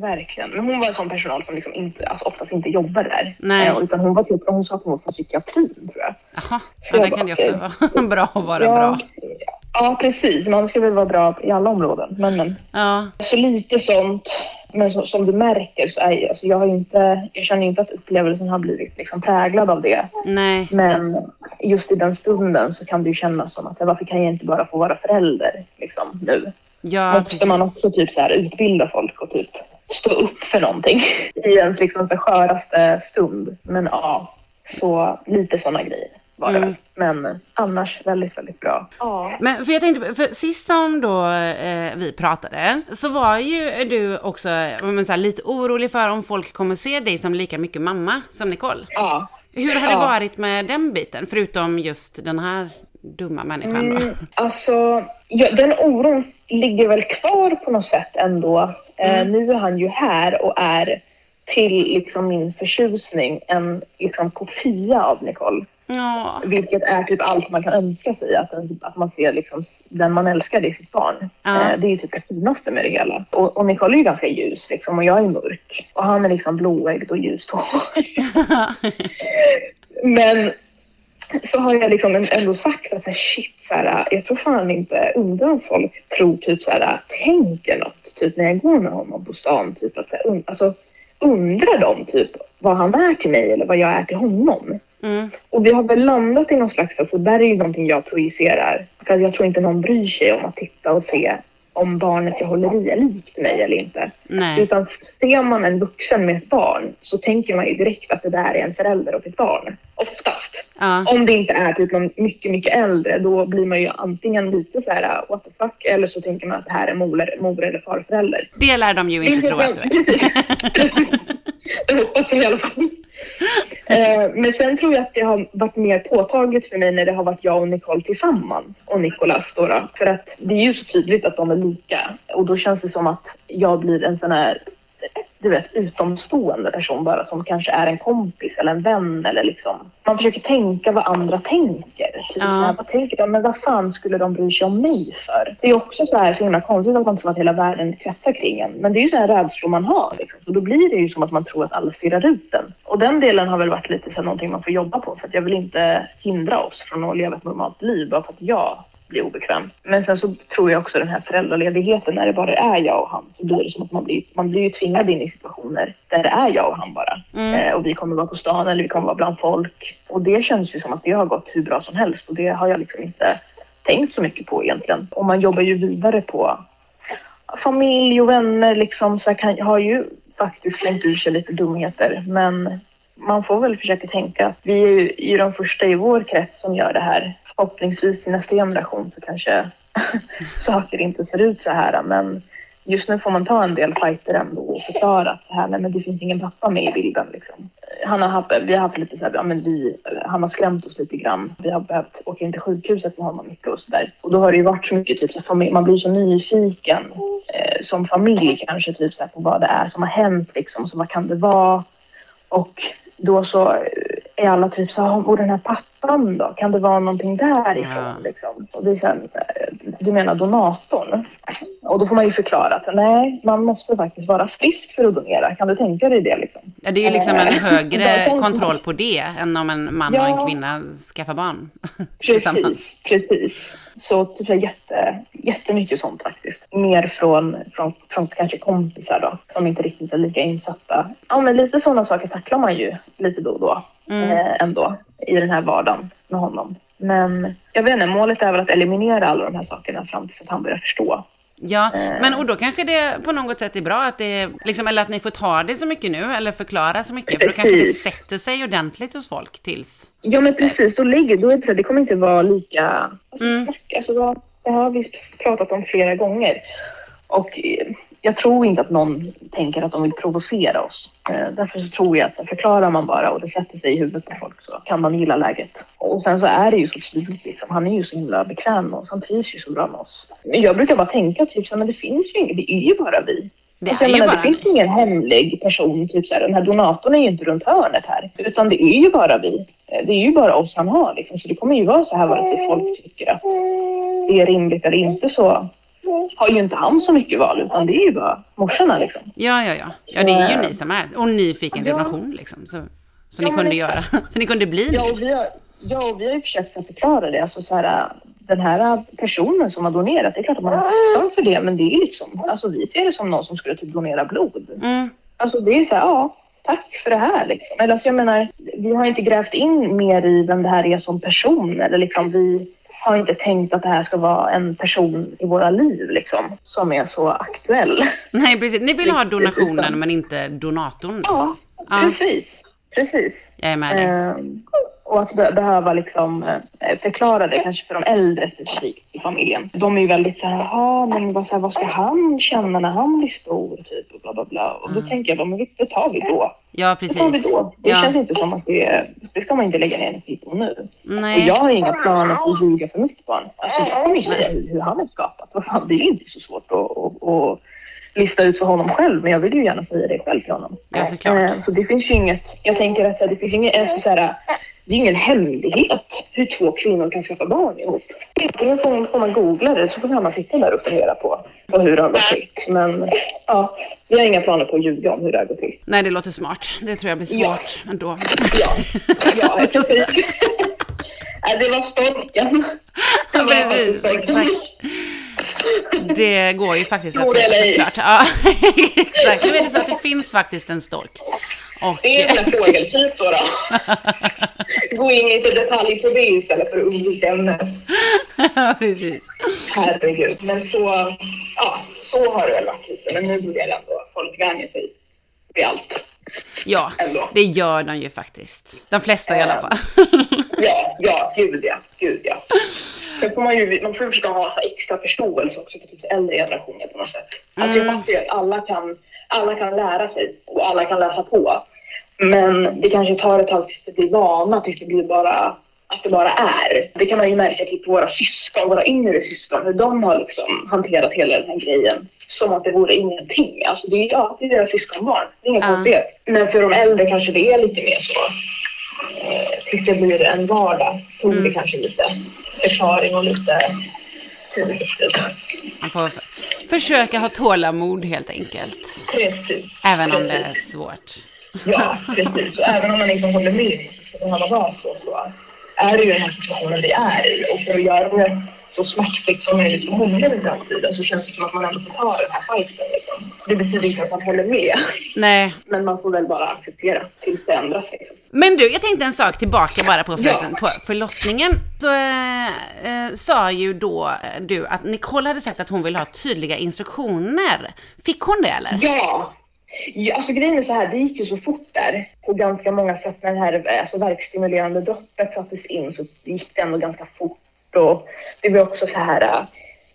Verkligen. Men hon var en sån personal som liksom inte, alltså oftast inte jobbar där. Nej. Eh, utan hon var typ, hon sa att hon var från psykiatrin tror jag. Jaha, Så ja, det kan ju också vara [laughs] bra att vara ja, bra. Ja, precis. Man ska väl vara bra i alla områden. Men, men. Ja, Så lite sånt. Men så, som du märker så är alltså jag har inte, jag känner inte att upplevelsen har blivit liksom präglad av det. nej, Men just i den stunden så kan det ju kännas som att varför kan jag inte bara få vara förälder liksom nu? ja, Måste precis. man också typ så här utbilda folk och typ stå upp för någonting i ens liksom så sköraste stund. Men ja, så lite sådana grejer var det Mm. Men annars väldigt, väldigt bra. Ja. Men för jag tänkte, för sist som då eh, vi pratade så var ju du också men, så här, lite orolig för om folk kommer se dig som lika mycket mamma som Nicole. ja. Hur har det Ja. varit med den biten, förutom just den här dumma människan då? Mm, alltså, ja, den oron ligger väl kvar på något sätt ändå. Eh, nu är han ju här och är till liksom min förtjusning en liksom kopia av Nicole. Ja, Vilket är typ allt man kan önska sig. Att, den, att man ser liksom den man älskar i sitt barn. Ja. Eh, det är ju typ det finaste med det hela. Och, och Nicole är ju ganska ljus liksom, och jag är mörk. Och han är liksom blåögd och ljust hår. [laughs] Men så har jag liksom ändå sagt att så här, shit, så här, jag tror fan inte, undrar om folk tror typ så här, tänker något typ när jag går med honom på stan. Typ att så här, un, alltså, undrar de typ vad han är till mig eller vad jag är till honom? mm, Och vi har väl landat i någon slags, alltså där är ju någonting jag projicerar. För jag tror inte någon bryr sig om att titta och se om barnet jag håller i är likt mig eller inte. nej, Utan ser man en vuxen med ett barn så tänker man ju direkt att det där är en förälder och ett barn. Oftast. ja, Om det inte är typ någon mycket, mycket äldre, då blir man ju antingen lite så här what the fuck, eller så tänker man att det här är mor, mor eller farförälder. det lär de ju inte tro att du är. Det [laughs] hoppas jag i alla fall. [laughs] Eh, men sen tror jag att det har varit mer påtagligt för mig när det har varit jag och Nicole tillsammans och Nicolas då, då. För att det är ju så tydligt att de är lika och då känns det som att jag blir en sån här du vet, utomstående person bara som kanske är en kompis eller en vän eller liksom. Man försöker tänka vad andra tänker. Typ Ja. så här, vad tänker de? Men vad fan skulle de bry sig om mig för? Det är också så här så himla konstigt att man tror att hela världen kretsar kring en. Men det är ju så här rädslor man har. Liksom. Så då blir det ju som att man tror att alla stirrar ut en. Och den delen har väl varit lite så här, någonting man får jobba på. För att jag vill inte hindra oss från att leva ett normalt liv bara för att jag blir obekväm. Men sen så tror jag också den här föräldraledigheten när det bara är jag och han så blir det som att man blir, man blir ju tvingad in i situationer där det är jag och han bara. Mm. Eh, och vi kommer vara på stan eller vi kommer vara bland folk. Och det känns ju som att det har gått hur bra som helst och det har jag liksom inte tänkt så mycket på egentligen. Och man jobbar ju vidare på familj och vänner liksom så kan, har ju faktiskt slängt ur sig lite dumheter men man får väl försöka tänka att vi är ju, ju de första i vår krets som gör det här. Förhoppningsvis i nästa generation så kanske [laughs] saker inte ser ut så här men just nu får man ta en del fighter ändå och förklara att så här, nej, men det finns ingen pappa med i bilden. Liksom. Han har haft, vi har haft lite så här, ja, men vi, han har skrämt oss lite grann. Vi har behövt åka in till sjukhuset med honom mycket och så där. Och då har det ju varit så mycket typ så här, familj, man blir så nyfiken eh, som familj kanske typ så här, på vad det är som har hänt liksom. Så vad kan det vara? Och då så är alla typ så här, bor den här pappan då? Kan det vara någonting därifrån? Ja. Liksom? Och så här, eh, du menar donatorn? Och då får man ju förklara att nej, man måste faktiskt vara frisk för att donera. Kan du tänka dig det liksom? Ja, det är ju liksom en högre [laughs] kontroll på det än om en man och Ja. en kvinna skaffar barn. [laughs] Precis, precis. Så typ jätte, jättemycket sånt faktiskt. Mer från, från, från kanske kompisar då, som inte riktigt är lika insatta. Ja, men lite sådana saker tacklar man ju lite då och då Mm. eh, ändå i den här vardagen med honom. Men jag vet inte, målet är väl att eliminera alla de här sakerna fram tills att han börjar förstå. Ja, Eh. men och då kanske det på något sätt är bra att det, liksom, eller att ni får ta det så mycket nu, eller förklara så mycket, för då kanske det Precis. sätter sig ordentligt hos folk tills... Ja men precis, då ligger, då är det, det kommer inte vara lika... Alltså, Mm. alltså, då, det har vi pratat om flera gånger. Och eh, jag tror inte att någon tänker att de vill provocera oss. Eh, därför tror jag att förklarar man bara och det sätter sig i huvudet på folk så kan man gilla läget. Och sen så är det ju så tydligt liksom. Han är ju så himla bekväm med oss. Han trivs ju så bra med oss. Men jag brukar bara tänka typ så men det finns ju inget. Det är ju bara vi. Det Alltså, menar, bara det finns ingen hemlig person, typ så här, den här donatorn är ju inte runt hörnet här. Utan det är ju bara vi. Eh, Det är ju bara oss han har liksom. Så det kommer ju vara så här vare sig folk tycker att det är rimligt eller inte så har ju inte han så mycket val utan det är ju bara morsorna liksom. Ja, ja, ja. Ja, det är ju Eh. ni som är. Och ni fick en Ja. donation liksom. Så, så Ja, ni kunde göra. Så ni kunde bli Ja, och vi har, ja, och vi har ju försökt att förklara det. Alltså så här, den här personen som har donerat, det är klart att man är tacksam för det men det är liksom, alltså vi ser det som någon som skulle typ donera blod. Mm. Alltså det är så här, ja, tack för det här liksom. Eller alltså jag menar, vi har inte grävt in mer i vem det här är som person eller liksom vi har inte tänkt att det här ska vara en person i våra liv liksom som är så aktuell. Nej, precis. Ni vill ha donationen utan- men inte donatorn. Liksom. Ja, Ja. precis. Precis. Jag är med dig. Ehm, och att be- behöva liksom, eh, förklara det kanske för de äldre specifikt i familjen. De är ju väldigt så här, "Jaha, men vad, så här, vad ska han känna när han blir stor? Typ, och bla, bla, bla. Och då tänker jag, men det tar vi då. Ja, Det tar vi precis. då. Det Ja. känns inte som att det, det ska man inte lägga ner energi på nu. Och Nej. jag har inga planer på att ljuga för mitt barn. Alltså, jag kommer ju säga hur, han är skapat. Vad fan, det är ju inte så svårt att, att, att lista ut för honom själv. Men jag vill ju gärna säga det själv till honom. Ja, såklart. Eh, Så det finns ju inget, jag tänker att det finns inget, alltså, så här, det är ingen hemlighet hur två kvinnor kan skaffa barn ihop. Antingen får, man googla det så får man sitta där och fundera på, på hur det har gått till. Men ja, vi har inga planer på att ljuga om hur det har gått till. Nej, det låter smart. Det tror jag blir Ja. svårt ändå. Ja, ja [laughs] precis. Det var storken. Det var Precis, exakt. Det går ju faktiskt att säga såklart. Ja, [laughs] exakt. Nu är det så att det finns faktiskt en stork. Och, Det är en fågeltyp då. då. Gå in i detalj på det istället för att undvika ämnet. [laughs] precis. Herregud. Men så, ja, så har det väl varit lite. Men nu börjar ändå folk vänja sig vid allt. Ja, Ändå. det gör de ju faktiskt. De flesta i alla Eh. fall. [laughs] Ja, ja, gud ja, gud ja. Sen får man ju, man får ju försöka ha så extra förståelse också för typ äldre generationer på något sätt. Alltså jag fattar ju att alla kan, alla kan lära sig och alla kan läsa på. Men det kanske tar ett tag tills det blir vana, tills det blir bara att det bara är. Det kan man ju märka typ på våra syskon, våra yngre syskon, hur de har liksom hanterat hela den här grejen som att det vore ingenting. Alltså det är, ja, det är deras syskonbarn, det är inget Ja. konstigt. Men för de äldre kanske det är lite mer så eh, tills det blir en vardag. Tog det kanske lite förklaring och lite tid. Man får försöka ha tålamod helt enkelt. Precis. Även om det är precis. svårt. Ja, precis. Och även om man inte håller med om ska behöva vara så, så är det ju den här situationen vi är i. Och för att göra det så smärtfritt som möjligt för många i framtiden så känns det som att man ändå får ta den här fighten. Liksom. Det betyder inte att man håller med, Nej. men man får väl bara acceptera tills det ändras. Liksom. Men du, jag tänkte en sak tillbaka bara på, förresten, Ja. på förlossningen. Så eh, eh, sa ju då eh, du att Nicole hade sagt att hon ville ha tydliga instruktioner. Fick hon det eller? Ja. Ja, alltså grejen är så här, det gick ju så fort där på ganska många sätt när det här alltså, verkstimulerande droppet sattes in så gick det ändå ganska fort och det var också så här äh,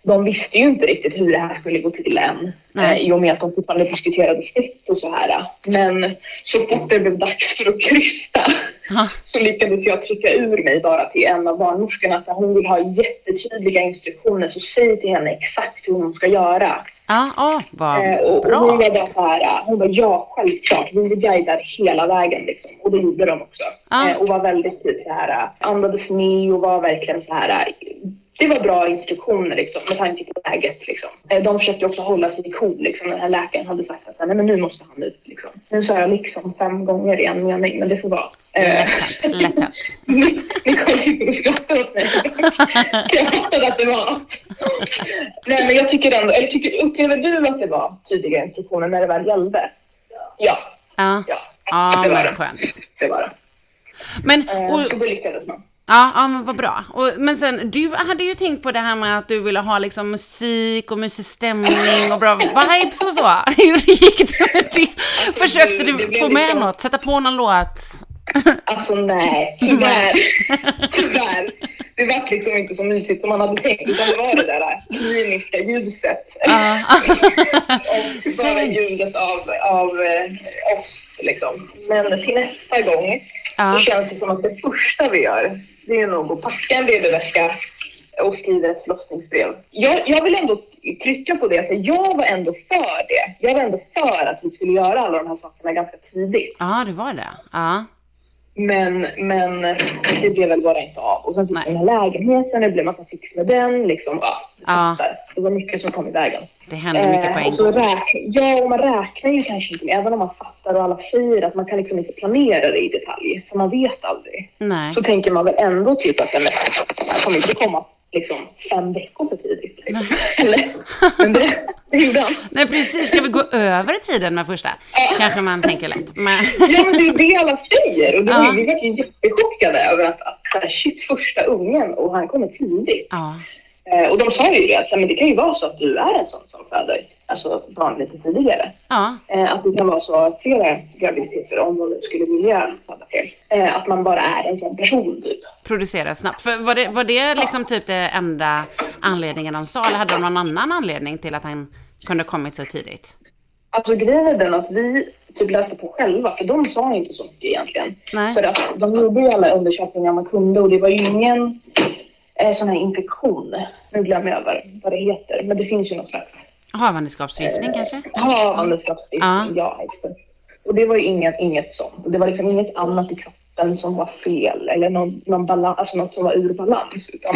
de visste ju inte riktigt hur det här skulle gå till än Nej. eh, i och med att de fortfarande diskuterade snitt och så här. Men så fort det blev dags för att krysta Ja. så lyckades jag trycka ur mig bara till en av barnmorskorna att hon vill ha jättetydliga instruktioner så säg till henne exakt hur hon ska göra. Ja, åh, vad Eh, och, och bra. hon var bara så här, eh, hon var ja självklart, vi guidar hela vägen liksom. Och det gjorde de också. Ah. Eh, och var väldigt typ så här, eh, andades ner och var verkligen så här. Eh, Det var bra instruktioner liksom med tanke på läget liksom. Eh, de försökte också hålla sig cool liksom. Den här läkaren hade sagt att nej men nu måste han ut liksom. Nu sa jag liksom fem gånger i en mening men det får vara. Eh, Lätt hänt, sitter och skrattar åt mig. [laughs] Jag fattade att det var. Nej, men jag tycker ändå, eller tycker, upplever du att det var tydliga instruktioner när det väl gällde? Ja, Ja, ja. ja det var men det. skönt. Det var det. Men, Eh, och, Så det lyckades man. Ja, ja, men vad bra. Och, men sen, du hade ju tänkt på det här med att du ville ha liksom musik och mysig stämning och bra vibes och så. [laughs] Hur gick det med det? Försökte det- det du blev få med liksom- något? Sätta på någon låt? Alltså nej, tyvärr. [laughs] tyvärr. Det var liksom inte så mysigt som man hade tänkt utan det var det där kliniska ljuset. Ja. [laughs] och bara ljudet av, av eh, oss liksom. Men till nästa gång Ja. så känns det som att det första vi gör det är nog att packa en BB-väska och skriver ett förlossningsbrev. Jag, jag vill ändå trycka på det, att jag var ändå för det. Jag var ändå för att vi skulle göra alla de här sakerna ganska tidigt. Ja, det var det. Ja. Men, men det blev väl bara inte av. Och sen fick Nej. den här lägenheten, det blev massa fix med den. Liksom, ja, Ja. Det var mycket som kom i vägen. Det hände mycket på Eh, en så gång. ja, och man räknar ju kanske inte med, även om man fattar och alla säger att man kan liksom inte planera det i detalj, för man vet aldrig. Nej. Så tänker man väl ändå typ att den kommer inte komma liksom fem veckor för tidigt. Liksom. [laughs] Eller? Men det, det gjorde han. Nej, precis. Ska vi gå över tiden med första? Kanske man tänker lätt. Men... Ja, men det är det alla säger. Och var, Ja. vi var ju jättechockade över att, att shit, första ungen och han kommer tidigt. Ja. Eh, och de sa ju det, att så här, men det kan ju vara så att du är en sån som föder alltså barn lite tidigare. Ja. Eh, att det kan vara så flera graviditeter om man skulle vilja föda fler. Eh, att man bara är en sån person typ. Producera snabbt. För var det, var det liksom typ det enda anledningen de sa? Eller hade de någon annan anledning till att han kunde kommit så tidigt? Alltså grejen är den att vi typ läste på själva, för de sa inte så mycket egentligen. Nej. För att de gjorde ju alla undersökningar man kunde och det var ju ingen eh, sån här infektion. Nu glömmer jag vad, vad det heter, men det finns ju någon slags Havandeskapsförgiftning kanske? [laughs] havandeskapsförgiftning. Ja. Ja, exakt. Och det var ju inget, inget sånt. Det var liksom inget annat i kroppen som var fel eller någon, någon balans, alltså något som var ur balans. Utan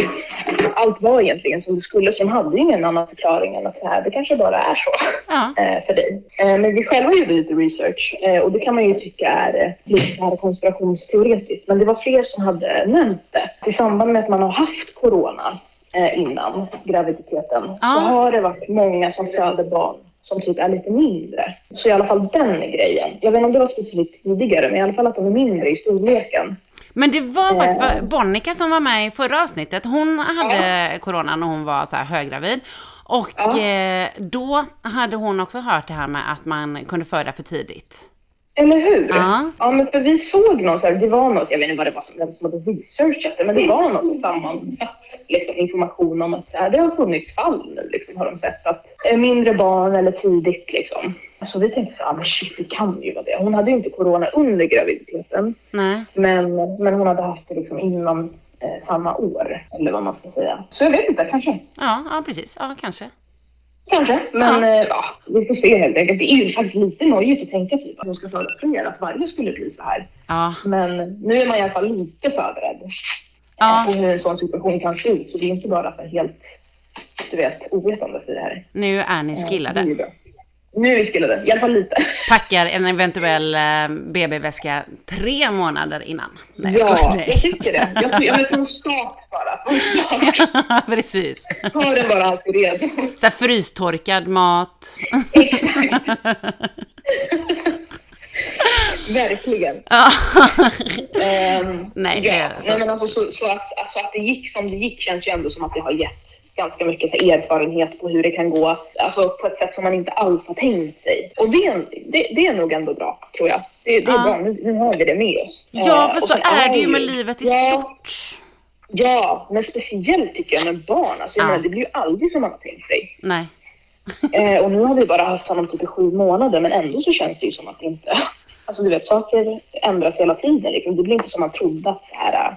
allt var egentligen som det skulle. De hade ingen annan förklaring än att så här, det kanske bara är så Ja. eh, för dig. Eh, men vi själva gjorde lite research eh, och det kan man ju tycka är lite så här konspirationsteoretiskt. Men det var fler som hade nämnt det. I samband med att man har haft corona innan graviditeten Ja. så har det varit många som föder barn som typ är lite mindre. Så i alla fall den grejen. Jag vet inte om det var specifikt tidigare, men i alla fall att de är mindre i storleken. Men det var faktiskt Eh. Bonnica som var med i förra avsnittet. Hon hade corona när hon var så här höggravid. Och Ja. eh, då hade hon också hört det här med att man kunde föda för tidigt. Eller hur? Ja. ja, men för vi såg någon så här, det var något, jag vet inte vad det var som, vem som hade researchat det, men det var något som sammansatt liksom, information om att det, har funnits fall nu, liksom, har de sett att eh, mindre barn eller tidigt liksom. Så vi tänkte så här, ah, men shit, det kan ju vara det. Hon hade ju inte corona under graviditeten, Nej. men, men hon hade haft det liksom inom eh, samma år, eller vad man ska säga. Så jag vet inte, kanske. Ja, ja precis. Ja, kanske. Kanske, men ja. ja, vi får se helt enkelt. Det är ju faktiskt lite nojigt att tänka typ att hon ska föda fler, att varje skulle bli så här. Ja, Men nu är man i alla fall lite förberedd Ja. på hur en sån situation kan se ut. Så det är inte bara så helt, du vet, ovetandes i det här. nu är ni är skillade. bra. Nu vi skillade, i alla fall lite. Packar en eventuell eh, BB-väska tre månader innan. Nej, jag ja, jag tycker det. Jag, jag från start bara. Från start. Ja, [laughs] precis. Har den bara alltid redo. Så här frystorkad mat. Exakt. Verkligen. [laughs] Ehm, Nej, det ja. Nej, men alltså, så, så att, alltså, att det gick som det gick känns ju ändå som att det har gett ganska mycket erfarenhet på hur det kan gå alltså, på ett sätt som man inte alls har tänkt sig. Och det, det, det är nog ändå bra, tror jag. Det, det är Ja. bra, nu, nu har vi det med oss. Ja, Eh, för och så är det ju med livet i ja, stort. Ja, men speciellt tycker jag med barn. Alltså, jag Ja. menar, det blir ju aldrig som man har tänkt sig. Nej. Eh, och nu har vi bara haft honom typ i sju månader, men ändå så känns det ju som att det inte... Alltså du vet, saker ändras hela tiden. Liksom. Det blir inte som man trodde att så här...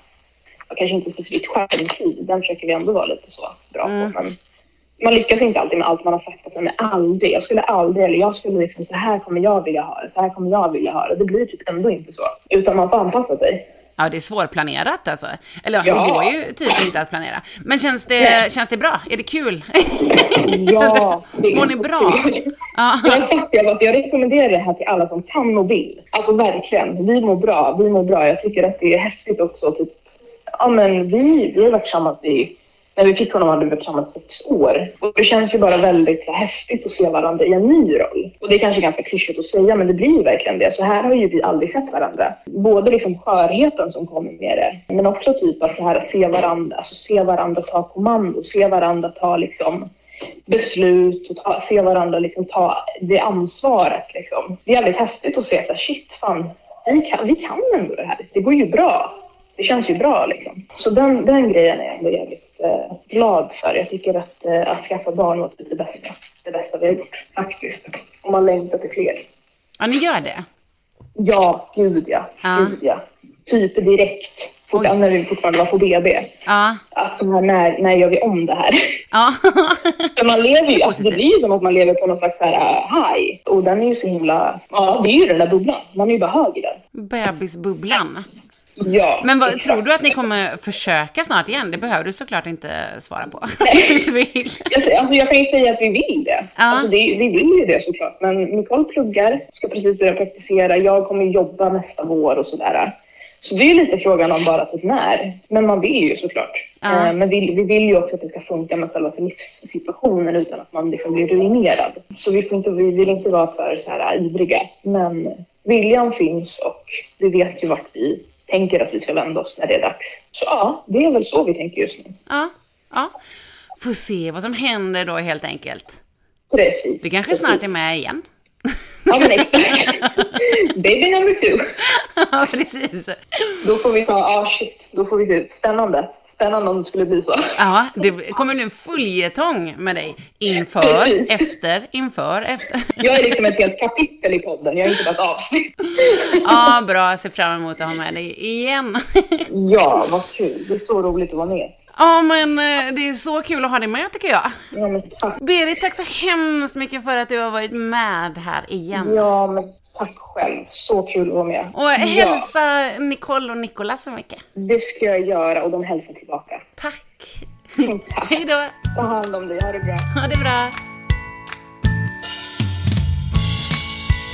Kanske inte specifikt skärmtid, den försöker vi ändå vara lite så bra Mm. på. Men man lyckas inte alltid med allt man har sagt att men aldrig, jag skulle aldrig, eller jag skulle liksom så här kommer jag vilja ha det, så här kommer jag vilja ha det. Det blir typ ändå inte så. Utan man får anpassa sig. Ja, det är svårplanerat alltså. Eller ja, det går ju typ inte att planera. Men känns det, Nej. känns det bra? Är det kul? Ja, det är [laughs] Mår ni bra? kul. Ja. Jag sagt att jag rekommenderar det här till alla som kan och vill. Alltså verkligen, vi mår bra. Vi mår bra. Jag tycker att det är häftigt också. Typ, ja, men vi, vi har varit tillsammans i... När vi fick honom hade vi varit tillsammans i sex år. Och det känns ju bara väldigt så, häftigt att se varandra i en ny roll. Och det är kanske ganska klyschigt att säga, men det blir ju verkligen det. Så här har ju vi aldrig sett varandra. Både liksom skörheten som kommer med det, men också typ att så här, se varandra, alltså se varandra ta kommando, se varandra ta liksom beslut och ta, se varandra liksom ta det ansvaret. Liksom. Det är jävligt häftigt att se att shit, fan, vi kan, vi kan ändå det här. Det går ju bra. Det känns ju bra liksom. Så den, den grejen är jag ändå jävligt eh, glad för. Jag tycker att, eh, att skaffa barn var typ det bästa. Det bästa vi har gjort, faktiskt. Om man längtar till fler. ja, ni gör det? Ja, gud ja. Ja. Gud ja. Typ direkt. fortfarande, när vi fortfarande var på BB. Ja. Att så här, när, när gör vi om det här? Ja. [laughs] [laughs] För man lever ju, alltså det blir ju som att man lever på någon slags så här uh, high. Och den är ju så himla, ja det är ju den där bubblan. Man är ju bara hög i den. Bebisbubblan. Ja, Men vad, tror du att ni kommer försöka snart igen? Det behöver du såklart inte svara på. [laughs] Jag, alltså jag kan ju säga att vi vill det. Ja. Alltså det vi vill ju det såklart. Men Nicole pluggar, ska precis börja praktisera. Jag kommer jobba nästa vår och sådär. Så det är lite frågan om bara typ när. Men man vill ju såklart. Ja. Eh, Men vi, vi vill ju också att det ska funka med själva livssituationen utan att man liksom blir ruinerad. Så vi, inte, vi vill inte vara för så här ivriga. Men viljan finns och vi vet ju vart vi tänker att vi ska vända oss när det är dags. Så ja, det är väl så vi tänker just nu. Ja, ja. Får se vad som händer då helt enkelt. Precis. Vi kanske precis. snart är med igen. Ja, men exakt. Baby number two. [laughs] Ja, precis. Då får vi ta, ah shit, då får vi se. Spännande. Spännande om det skulle bli så. Ja, det kommer bli en följetong med dig. Inför, Precis. efter, inför, efter. Jag är liksom ett helt kapitel i podden, jag är inte bara ett avsnitt. Ja, bra. Jag ser fram emot att ha med dig igen. Ja, vad kul. Det är så roligt att vara med. Ja, men eh, det är så kul att ha dig med tycker jag. Ja, men tack. Berit, tack så hemskt mycket för att du har varit med här igen. Ja, men tack själv. Så kul att vara med. Och Ja, hälsa Nicole och Nicolas så mycket. det ska jag göra och de hälsar tillbaka. Tack. [laughs] Tack. Hej då. Ta hand om dig. Ha det bra. Ha det bra.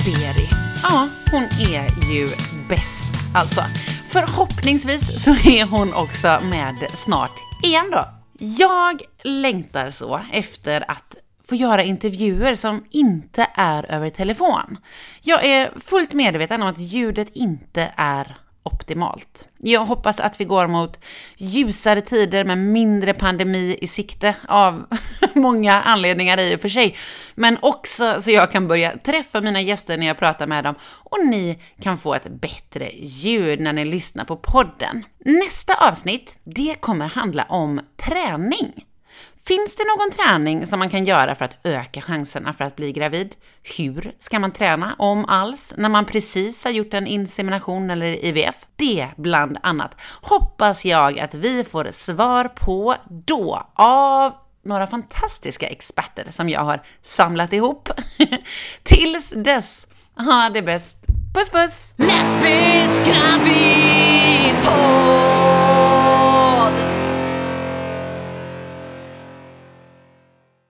Beri. Ja, hon är ju bäst alltså. Förhoppningsvis så är hon också med snart igen då. Jag längtar så efter att få göra intervjuer som inte är över telefon. Jag är fullt medveten om att ljudet inte är optimalt. Jag hoppas att vi går mot ljusare tider med mindre pandemi i sikte av [laughs] många anledningar i och för sig. Men också så jag kan börja träffa mina gäster när jag pratar med dem och ni kan få ett bättre ljud när ni lyssnar på podden. Nästa avsnitt, det kommer handla om träning. Finns det någon träning som man kan göra för att öka chanserna för att bli gravid? Hur ska man träna, om alls, när man precis har gjort en insemination eller IVF? Det bland annat hoppas jag att vi får svar på då av några fantastiska experter som jag har samlat ihop. [laughs] Tills dess, ha det bäst. Puss puss! Lesbisk gravid